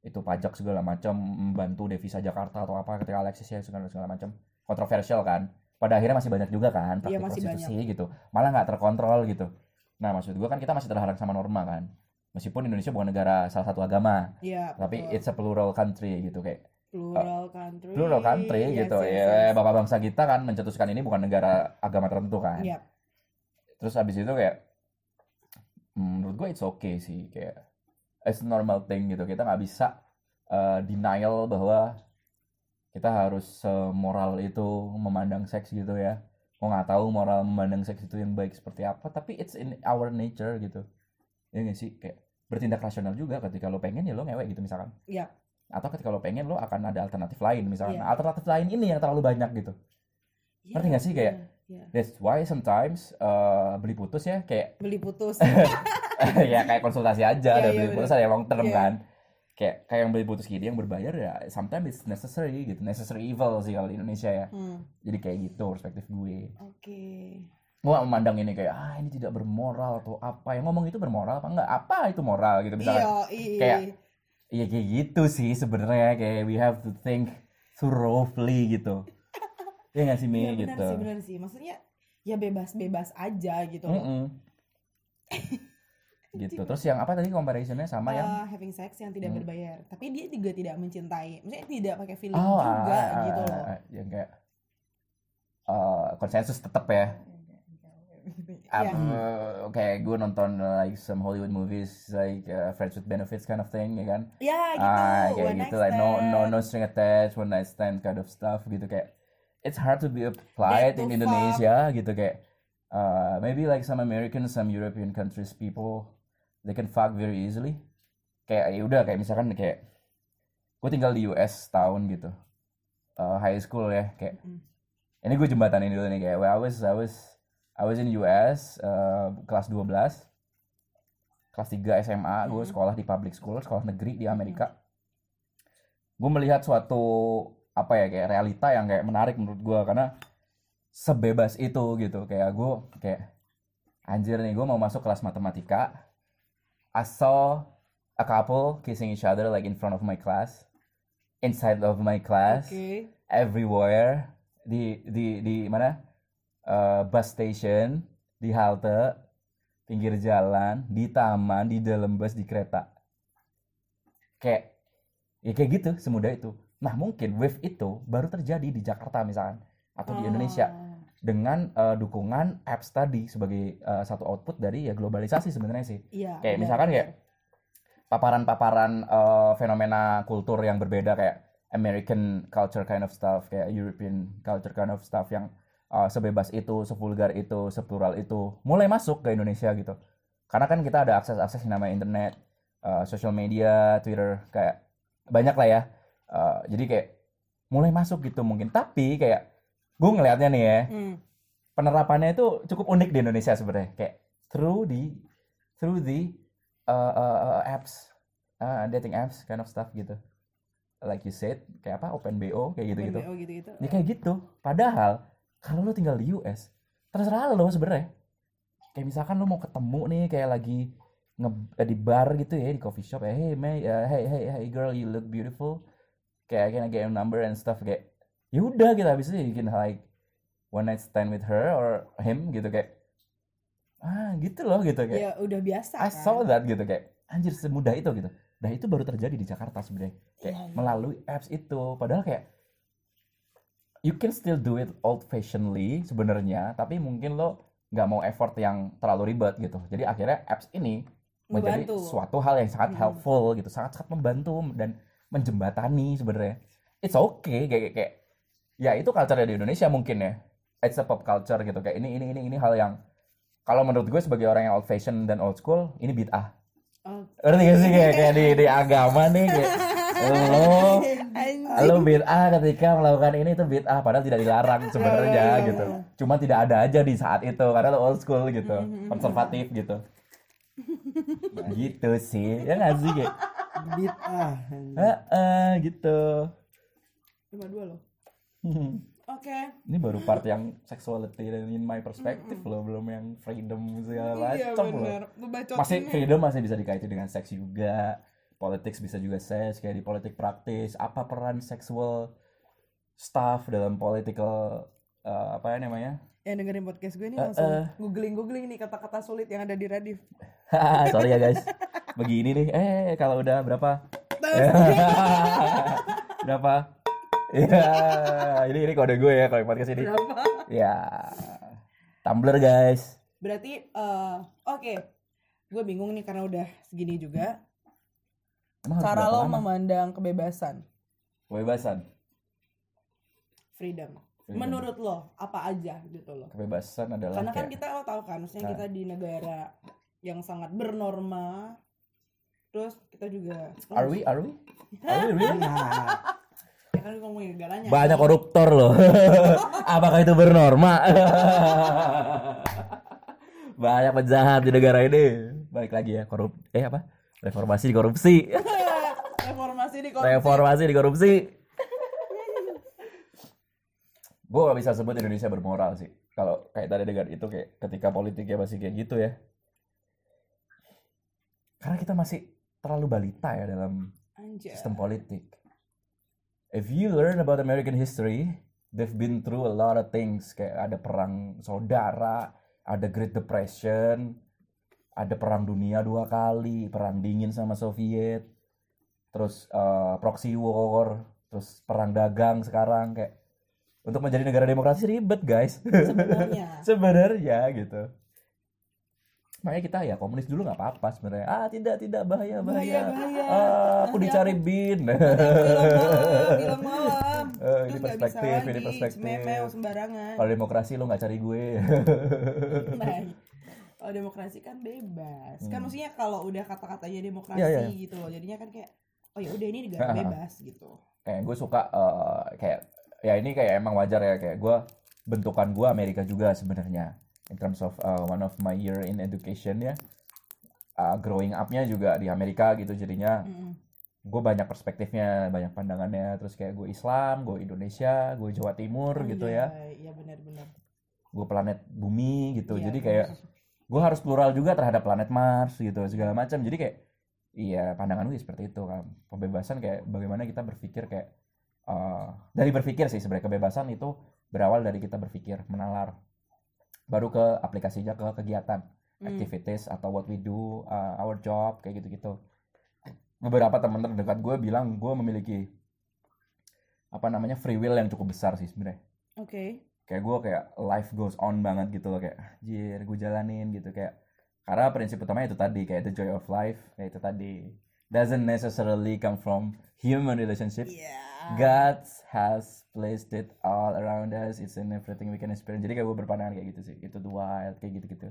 itu pajak segala macam membantu devisa Jakarta atau apa ketika Alexis ya segala segala macam. Kontroversial kan? Pada akhirnya masih banyak juga kan Iya, praktik masih prostitusi gitu. Malah nggak terkontrol gitu. Nah maksud gue kan kita masih terhalang sama norma kan. Meskipun Indonesia bukan negara salah satu agama Iya. tapi betul. it's a plural country gitu kayak plural country. plural country Yes, gitu yes, ya yes. bapak bangsa kita kan mencetuskan ini bukan negara agama tertentu kan Iya. terus abis itu kayak hmm, menurut gue it's okay sih kayak it's normal thing gitu kita nggak bisa uh, denial bahwa kita harus moral itu memandang seks gitu ya gue nggak tahu moral memandang seks itu yang baik seperti apa tapi it's in our nature gitu ya nggak sih kayak bertindak rasional juga ketika lo pengen ya lo ngewek gitu misalkan Iya. Atau ketika lo pengen lo akan ada alternatif lain misalkan Iya. alternatif lain ini yang terlalu banyak gitu Iya, Ngerti nggak sih kayak- iya, iya. that's why sometimes uh, beli putus ya kayak [LAUGHS] beli putus. [LAUGHS] ya kayak konsultasi aja Iya, ada iya, beli bener. putus ada yang long term Iya. kan kayak kayak yang beli putus gini yang berbayar ya sometimes it's necessary gitu necessary evil sih kalau di Indonesia ya Hmm, jadi kayak gitu perspektif gue Oke. gua memandang ini kayak ah ini tidak bermoral atau apa yang ngomong itu bermoral apa enggak apa itu moral gitu misalnya Iya, iya. kayak Iya kayak gitu sih sebenarnya kayak we have to think thoroughly gitu. Iya nggak sih Mi Iya, benar gitu. sih, benar sih. Maksudnya ya bebas-bebas aja gitu. loh. Mm-mm. [LAUGHS] gitu. Terus yang apa tadi comparisonnya sama yang Eh, having sex yang tidak Hmm. berbayar. Tapi dia juga tidak mencintai. Maksudnya tidak pakai feeling oh juga ah, ah, gitu ah, loh. ah, yang kayak eh, konsensus tetap ya. Iya. Uh, kayak gue nonton uh, like some Hollywood movies like uh, Friends with Benefits kind of thing ya kan. Ya gitu. ah kayak one gitu like no no no string attached one night stand kind of stuff gitu kayak it's hard to be applied in Indonesia gitu kayak uh, maybe like some American some European countries people they can fuck very easily kayak ya udah kayak misalkan kayak gue tinggal di US tahun gitu uh, high school ya kayak Mm. ini gue jembatanin dulu nih kayak well, I was I was I was in US uh, kelas 12 kelas 3 SMA gue sekolah di public school sekolah negeri di Amerika. Gue melihat suatu apa ya kayak realita yang kayak menarik menurut gue karena sebebas itu gitu. Kayak gue kayak anjir nih gue mau masuk kelas matematika. I saw a couple kissing each other like in front of my class. Inside of my class. Oke. everywhere. Di di di mana Eh, bus station di halte pinggir jalan di taman di dalam bus di kereta kayak ya kayak gitu semudah itu nah mungkin wave itu baru terjadi di Jakarta misalkan atau di Indonesia Ah. dengan eh, dukungan apps tadi sebagai eh, satu output dari ya globalisasi sebenarnya sih Iya. kayak benar, misalkan benar. kayak paparan-paparan eh, fenomena kultur yang berbeda kayak American culture kind of stuff kayak European culture kind of stuff yang eh, sebebas itu, sevulgar itu, seplural itu mulai masuk ke Indonesia gitu. Karena kan kita ada akses-akses yang namanya internet, eh, social media, Twitter kayak banyak lah ya. Eh, jadi kayak mulai masuk gitu mungkin. Tapi kayak gue ngelihatnya nih ya, Hmm. penerapannya itu cukup unik di Indonesia sebenarnya kayak through the through the uh, uh, uh, apps uh, dating apps kind of stuff gitu like you said kayak apa open bo kayak gitu gitu BBO gitu-gitu. ya kayak gitu padahal kalau lu tinggal di US terserah lo sebenarnya. Kayak misalkan lu mau ketemu nih kayak lagi nge eh, di bar gitu ya di coffee shop ya hey May uh, hey hey hey girl you look beautiful. Kayak can I get your number and stuff kayak ya udah gitu habis itu you can like one night stand with her or him gitu kayak ah gitu loh gitu kayak. Ya udah biasa I kan. saw that gitu kayak anjir semudah itu gitu. Dan itu baru terjadi di Jakarta sebenarnya. Kayak Iya, iya. melalui apps itu. Padahal kayak you can still do it old fashionedly sebenarnya tapi mungkin lo nggak mau effort yang terlalu ribet gitu jadi akhirnya apps ini menjadi Membantu. suatu hal yang sangat Mhm. helpful gitu sangat sangat membantu dan menjembatani sebenarnya it's okay kayak, kayak kayak ya itu culture di Indonesia mungkin ya it's a pop culture gitu kayak ini ini ini ini hal yang kalau menurut gue sebagai orang yang old fashion dan old school ini bid'ah Oh. ngerti gak sih kayak, kayak di, di agama nih kayak [LAUGHS] lo Anjing. Lo bid'ah ketika melakukan ini itu bid'ah padahal tidak dilarang [LAUGHS] sebenarnya iya, gitu iya. cuma tidak ada aja di saat itu karena lo old school gitu Mhm. konservatif gitu [LAUGHS] gitu sih ya nggak sih kayak Bid'ah. Heeh, gitu Cuma dua loh. Hmm. Oke. ini baru part yang sexuality dan in my perspective loh belum yang freedom segala Iya macam loh. Lu bacotin masih freedom masih bisa dikaitin dengan seks juga politics bisa juga seks kayak di politik praktis apa peran seksual staff dalam political eh, apa ya namanya Yang dengerin podcast gue nih Eh, langsung eh. googling-googling nih kata-kata sulit yang ada di Radif. [LAUGHS] sorry ya guys begini nih eh kalau udah berapa [LAUGHS] berapa ya ini ini kode gue ya kalau di podcast ini Berapa? ya Tumblr guys Berarti eh oke. Gue bingung nih karena udah segini juga. Emang Cara lo lama? memandang kebebasan, kebebasan freedom. Freedom. Menurut lo apa aja gitu loh. kebebasan adalah Karena kan kayak- kita lo tahu kan, maksudnya Nah. kita di negara yang sangat bernorma. Terus kita juga are we are we are we really [LAUGHS] Ya kan ngomongin negaranya. banyak koruptor loh [LAUGHS] apakah itu bernorma [LAUGHS] banyak penjahat di negara ini balik lagi ya korup eh apa reformasi di korupsi Reformasi di korupsi. reformasi di korupsi gue gak bisa sebut Indonesia bermoral sih. Kalau kayak tadi dengan itu kayak ketika politiknya masih kayak gitu ya. Karena kita masih terlalu balita ya dalam Anjay. sistem politik. If you learn about American history they've been through a lot of things. Kayak ada perang saudara ada Great Depression ada perang dunia dua kali perang dingin sama Soviet terus eh, proxy war terus perang dagang sekarang kayak untuk menjadi negara demokrasi ribet guys Sebenarnya. [LAUGHS] sebenarnya gitu makanya kita ya komunis dulu nggak apa-apa sebenarnya ah tidak tidak bahaya bahaya, Bahaya, bahaya. Ah, aku dicari bin [LAUGHS] Bilang malam. [LAUGHS] Eh, ini perspektif, ini perspektif. Sembarangan. kalau demokrasi lu nggak cari gue Nah, kalau demokrasi kan bebas. Kan Hmm. maksudnya kalau udah kata-katanya demokrasi iya, iya. gitu loh. Jadinya kan kayak oh ya udah ini negara bebas gitu. kayak gue suka eh, kayak ya ini kayak emang wajar ya kayak gue bentukan gue Amerika juga sebenarnya. In terms of uh, one of my year in education ya. Uh, growing up-nya juga di Amerika gitu jadinya. Mm-mm. gue banyak perspektifnya banyak pandangannya. Terus kayak gue Islam gue Indonesia gue Jawa Timur gitu ya. Anjay, Iya benar-benar. gue planet bumi gitu. Iya, jadi kayak gue harus plural juga terhadap planet Mars gitu segala macam. Jadi kayak iya pandangan gue seperti itu kan pembebasan kayak bagaimana kita berpikir kayak eh, dari berpikir sih sebenarnya. Kebebasan itu berawal dari kita berpikir menalar. Baru ke aplikasinya ke kegiatan. Hmm. activities atau what we do uh, our job kayak gitu-gitu. Beberapa teman terdekat gue bilang gue memiliki apa namanya free will yang cukup besar sih sebenarnya. Oke. kayak gue kayak life goes on banget gitu loh kayak anjir gue jalanin gitu. Kayak karena prinsip utamanya itu tadi kayak the joy of life kayak itu tadi. Doesn't necessarily come from human relationship. Iya. God has placed it all around us. It's in everything we can experience. Jadi kayak gue berpandangan kayak gitu sih. Itu the wild kayak gitu gitu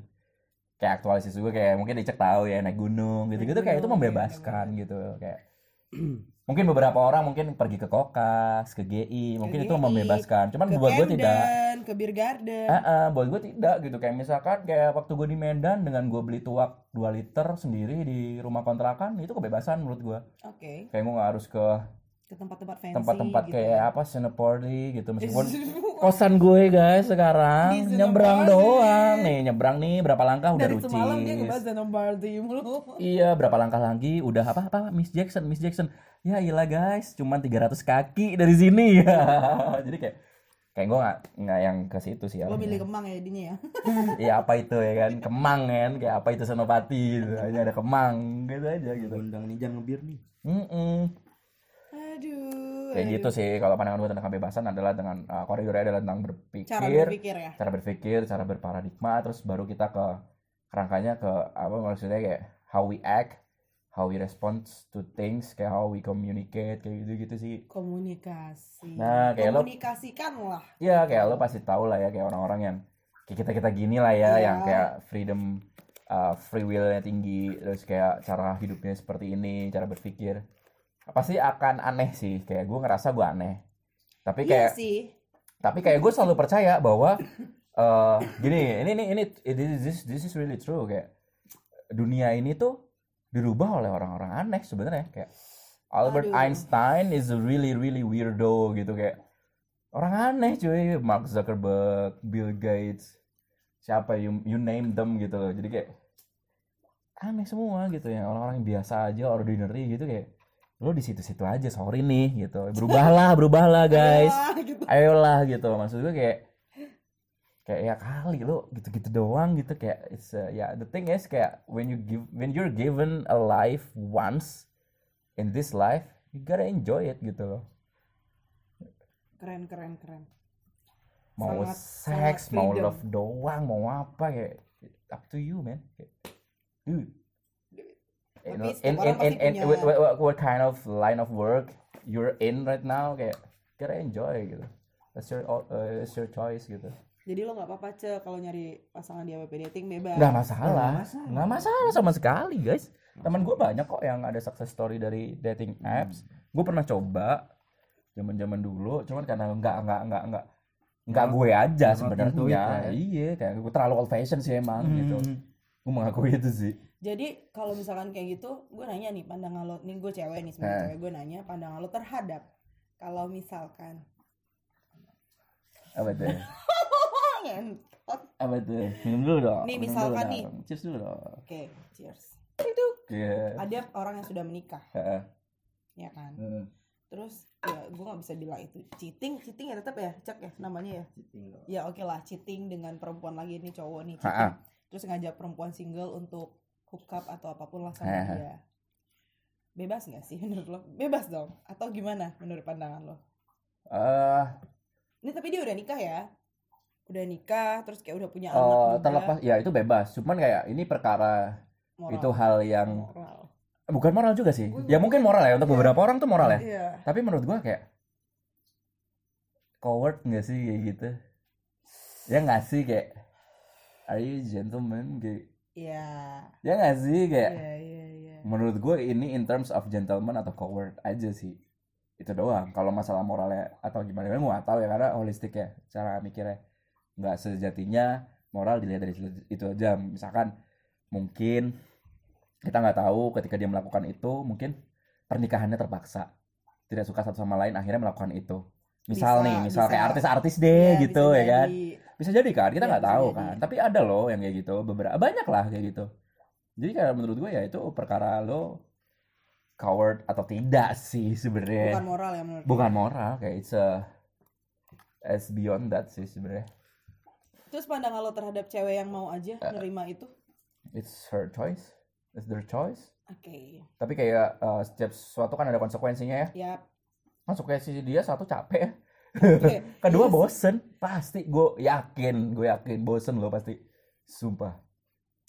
kayak aktualisis juga kayak mungkin dicek tahu ya naik gunung gitu gitu kayak itu membebaskan gitu. Kayak mungkin beberapa orang mungkin pergi ke kokas ke GI mungkin itu GI, membebaskan cuman buat gue tidak ke Beer Garden. Ah, ah, buat gue tidak gitu kayak misalkan kayak waktu gue di Medan dengan gue beli tuak 2 liter sendiri di rumah kontrakan itu kebebasan menurut gue Oke. kayak gue nggak harus ke Ke tempat-tempat fancy. tempat-tempat gitu kayak ya. apa Sinoporti gitu meskipun [LAUGHS] kosan gue guys sekarang nyebrang doang nih nyebrang nih berapa langkah udah Dari semalam dia rucis mulu. [LAUGHS] iya berapa langkah lagi udah apa apa Miss Jackson Miss Jackson ya iyalah guys cuman 300 kaki dari sini ya [LAUGHS] jadi kayak kayak gue nggak nggak yang ke situ sih Lo arahnya. milih Kemang ya dinya ya. Iya apa itu ya kan Kemang kan kayak apa itu Senopati gitu hanya ada Kemang gitu aja gitu undang nih jangan ngebir nih Mm-mm. Aduh. Kayak aduh. gitu sih kalau pandangan gue tentang kebebasan adalah dengan uh, koridornya adalah tentang berpikir Cara berpikir ya. cara berpikir cara berparadigma terus baru kita ke kerangkanya ke apa maksudnya kayak how we act how we respond to things kayak how we communicate kayak gitu gitu sih Komunikasi. Nah, kayak lo- Komunikasikan lah. ya kayak lo pasti tahu lah ya kayak orang-orang yang kayak kita kita gini lah ya Iya. yang kayak freedom uh, free willnya tinggi terus kayak cara hidupnya seperti ini cara berpikir pasti akan aneh sih? Kayak gue ngerasa gue aneh. Tapi Iya kayak sih. tapi kayak gue selalu percaya bahwa eh gini ini ini ini this this this is really true. Kayak dunia ini tuh dirubah oleh orang-orang aneh sebenarnya. Kayak Albert Aduh. Einstein is a really really weirdo gitu. Kayak orang aneh cuy. Mark Zuckerberg Bill Gates siapa you you name them gitu loh. Jadi kayak aneh semua gitu ya. Orang-orang biasa aja ordinary gitu kayak lo di situ-situ aja sorry nih gitu berubahlah berubahlah guys Wah, gitu. ayolah gitu maksud gue kayak kayak ya kali lo gitu-gitu doang gitu kayak it's uh, ya the thing is kayak when you give when you're given a life once in this life you gotta enjoy it gitu loh Keren keren keren. mau Sangat- seks sangat mau freedom. love doang mau apa kayak up to you man Kayak, dude you know, in, in, in, pasti in, punya- what, what, what kind of line of work you're in right now kayak gotta enjoy gitu. That's your uh, it's your choice gitu. Jadi lo nggak apa-apa ce kalau nyari pasangan di app dating bebas. nggak masalah. Nggak masalah. masalah sama sekali guys. Teman gue banyak kok yang ada success story dari dating apps. Gue pernah coba zaman zaman dulu cuman karena nggak nggak nggak nggak nggak gue aja sebenarnya. ya. iya kayak gue terlalu old fashion sih emang gitu. Hmm. gue mengakui itu sih Jadi kalau misalkan kayak gitu, gue nanya nih pandangan lo, nih gue cewek nih sebagai Eh. cewek gue nanya pandangan lo terhadap kalau misalkan apa tuh [LAUGHS] ngentot Apa tuh? Minum dulu dong. Nih, minum misalkan dulu nih. dong. Cheers dulu dong. oke cheers itu Iya. ada orang yang sudah menikah Heeh. ya kan terus ya gue nggak bisa bilang itu cheating cheating ya tetap ya cek ya namanya ya ya oke lah cheating dengan perempuan lagi nih cowok nih cheating. Terus ngajak perempuan single untuk hook up atau apa pun lah sama dia. Bebas nggak sih [LAUGHS] menurut lo? Bebas dong. Atau gimana menurut pandangan lo? Eh, ini tapi dia udah nikah ya? Udah nikah terus kayak udah punya anak oh, juga. terlepas ya itu bebas. Cuman kayak ini perkara moral. itu hal yang moral. Bukan moral juga sih. Gue- Ya mungkin moral ya. Untuk Iya. beberapa orang tuh moral ya. iya. Tapi menurut gua kayak coward nggak sih kayak gitu? Ya nggak sih kayak Are you gentleman? kayak iya. Ya nggak sih? Kayak iya iya iya. menurut gue ini in terms of gentleman atau coward aja sih. Itu doang. Kalau masalah moralnya atau gimana gue nggak tahu ya karena holistik ya cara mikirnya. Nggak sejatinya moral dilihat dari situ- itu aja. Misalkan mungkin kita nggak tahu ketika dia melakukan itu mungkin pernikahannya terpaksa. Tidak suka satu sama lain akhirnya melakukan itu misal Bisa, nih misal bisa. kayak artis-artis deh Iya, gitu ya kan? Jadi. bisa jadi kan? Kita Iya, nggak bisa tahu jadi. kan? Tapi ada loh yang kayak gitu beberapa banyak lah kayak gitu. Jadi kayak menurut gue ya itu perkara lo coward atau tidak sih sebenarnya. Bukan moral ya menurut bukan moral kayak it's a it's beyond that sih sebenarnya. Terus pandangan lo terhadap cewek yang mau aja Eh. nerima itu? It's her choice. It's their choice. Oke. Tapi kayak uh, setiap sesuatu kan ada konsekuensinya ya ya konsekuensi dia satu capek ya. [LAUGHS] Kedua bosen. Pasti gue yakin gue yakin bosen lo pasti. Sumpah.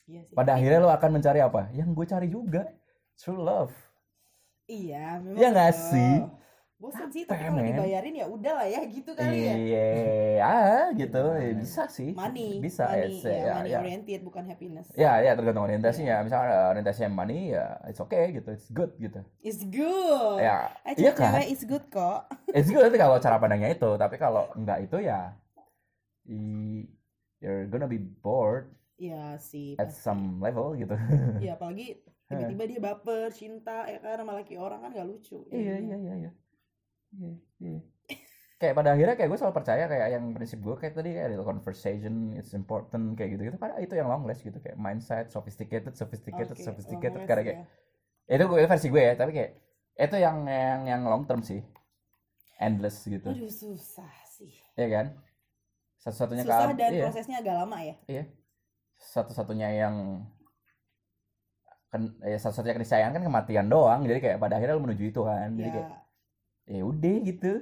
Iya sih. pada akhirnya lo akan mencari apa? Yang gue cari juga. True love. Iya, memang. Iya nggak sih? Bosan sih, tapi kalau dibayarin ya udah lah ya gitu kali ya. Iya, ah, gitu. Ya, bisa sih. Money, Bisa money, ya, ya, ya, money ya. oriented bukan happiness. Ya, ya tergantung orientasinya. Misalnya orientasinya money ya it's okay gitu. It's good gitu. It's good. Ya, Aja iya kan? cewek is good kok. [LAUGHS] It's good kalau cara pandangnya itu, tapi kalau enggak itu ya you're gonna be bored Iya sih. at pasti. some level gitu. Iya, apalagi [LAUGHS] tiba-tiba dia baper, cinta ya kan sama laki orang kan gak lucu. iya, iya, iya, iya. Iya, iya. kayak pada akhirnya kayak gue selalu percaya kayak yang prinsip gue kayak tadi kayak little conversation it's important kayak gitu gitu karena itu yang long last gitu kayak mindset sophisticated sophisticated Oke, sophisticated. karena kayak ya. itu gue itu versi gue ya tapi kayak itu yang yang yang long term sih. Endless gitu. Aduh susah sih. ya kan? Satu-satunya Susah dan iya, prosesnya agak lama ya. satu-satunya yang kan ya satu-satunya keniscayaan kan kematian doang. Jadi kayak pada akhirnya lo menuju itu kan. Jadi Ya, kayak ya udah gitu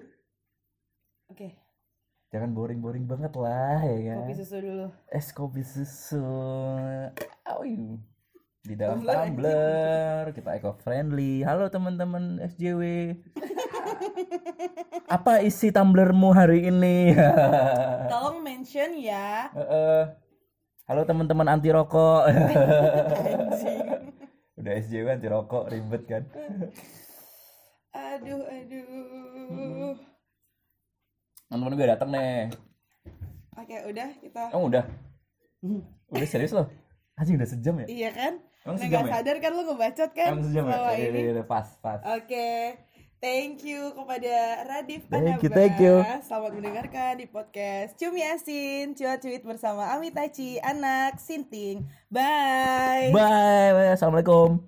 oke. jangan boring-boring banget lah ya kan Kopi susu dulu. es kopi susu Awi. di dalam Tumbler, tumbler kita eco friendly halo teman-teman SJW apa isi tumblermu hari ini [LAUGHS] Tolong mention ya. Heeh. halo teman-teman anti rokok [LAUGHS] udah SJW anti rokok ribet kan [LAUGHS] Aduh, aduh. teman-teman gue datang nih Oke, udah kita. oh udah udah serius loh anjing udah sejam ya Iya kan? emang Nah, sejam nggak ya sadar kan lu ngebacot kan? emang sejam ya Iya, ini. iya, iya, pas pas Oke, thank you kepada Radif Thank you, Anaba. thank you. Selamat mendengarkan di podcast Cumi Asin, cuat-cuit bersama Amitachi, anak Sinting. Bye. bye, bye. assalamualaikum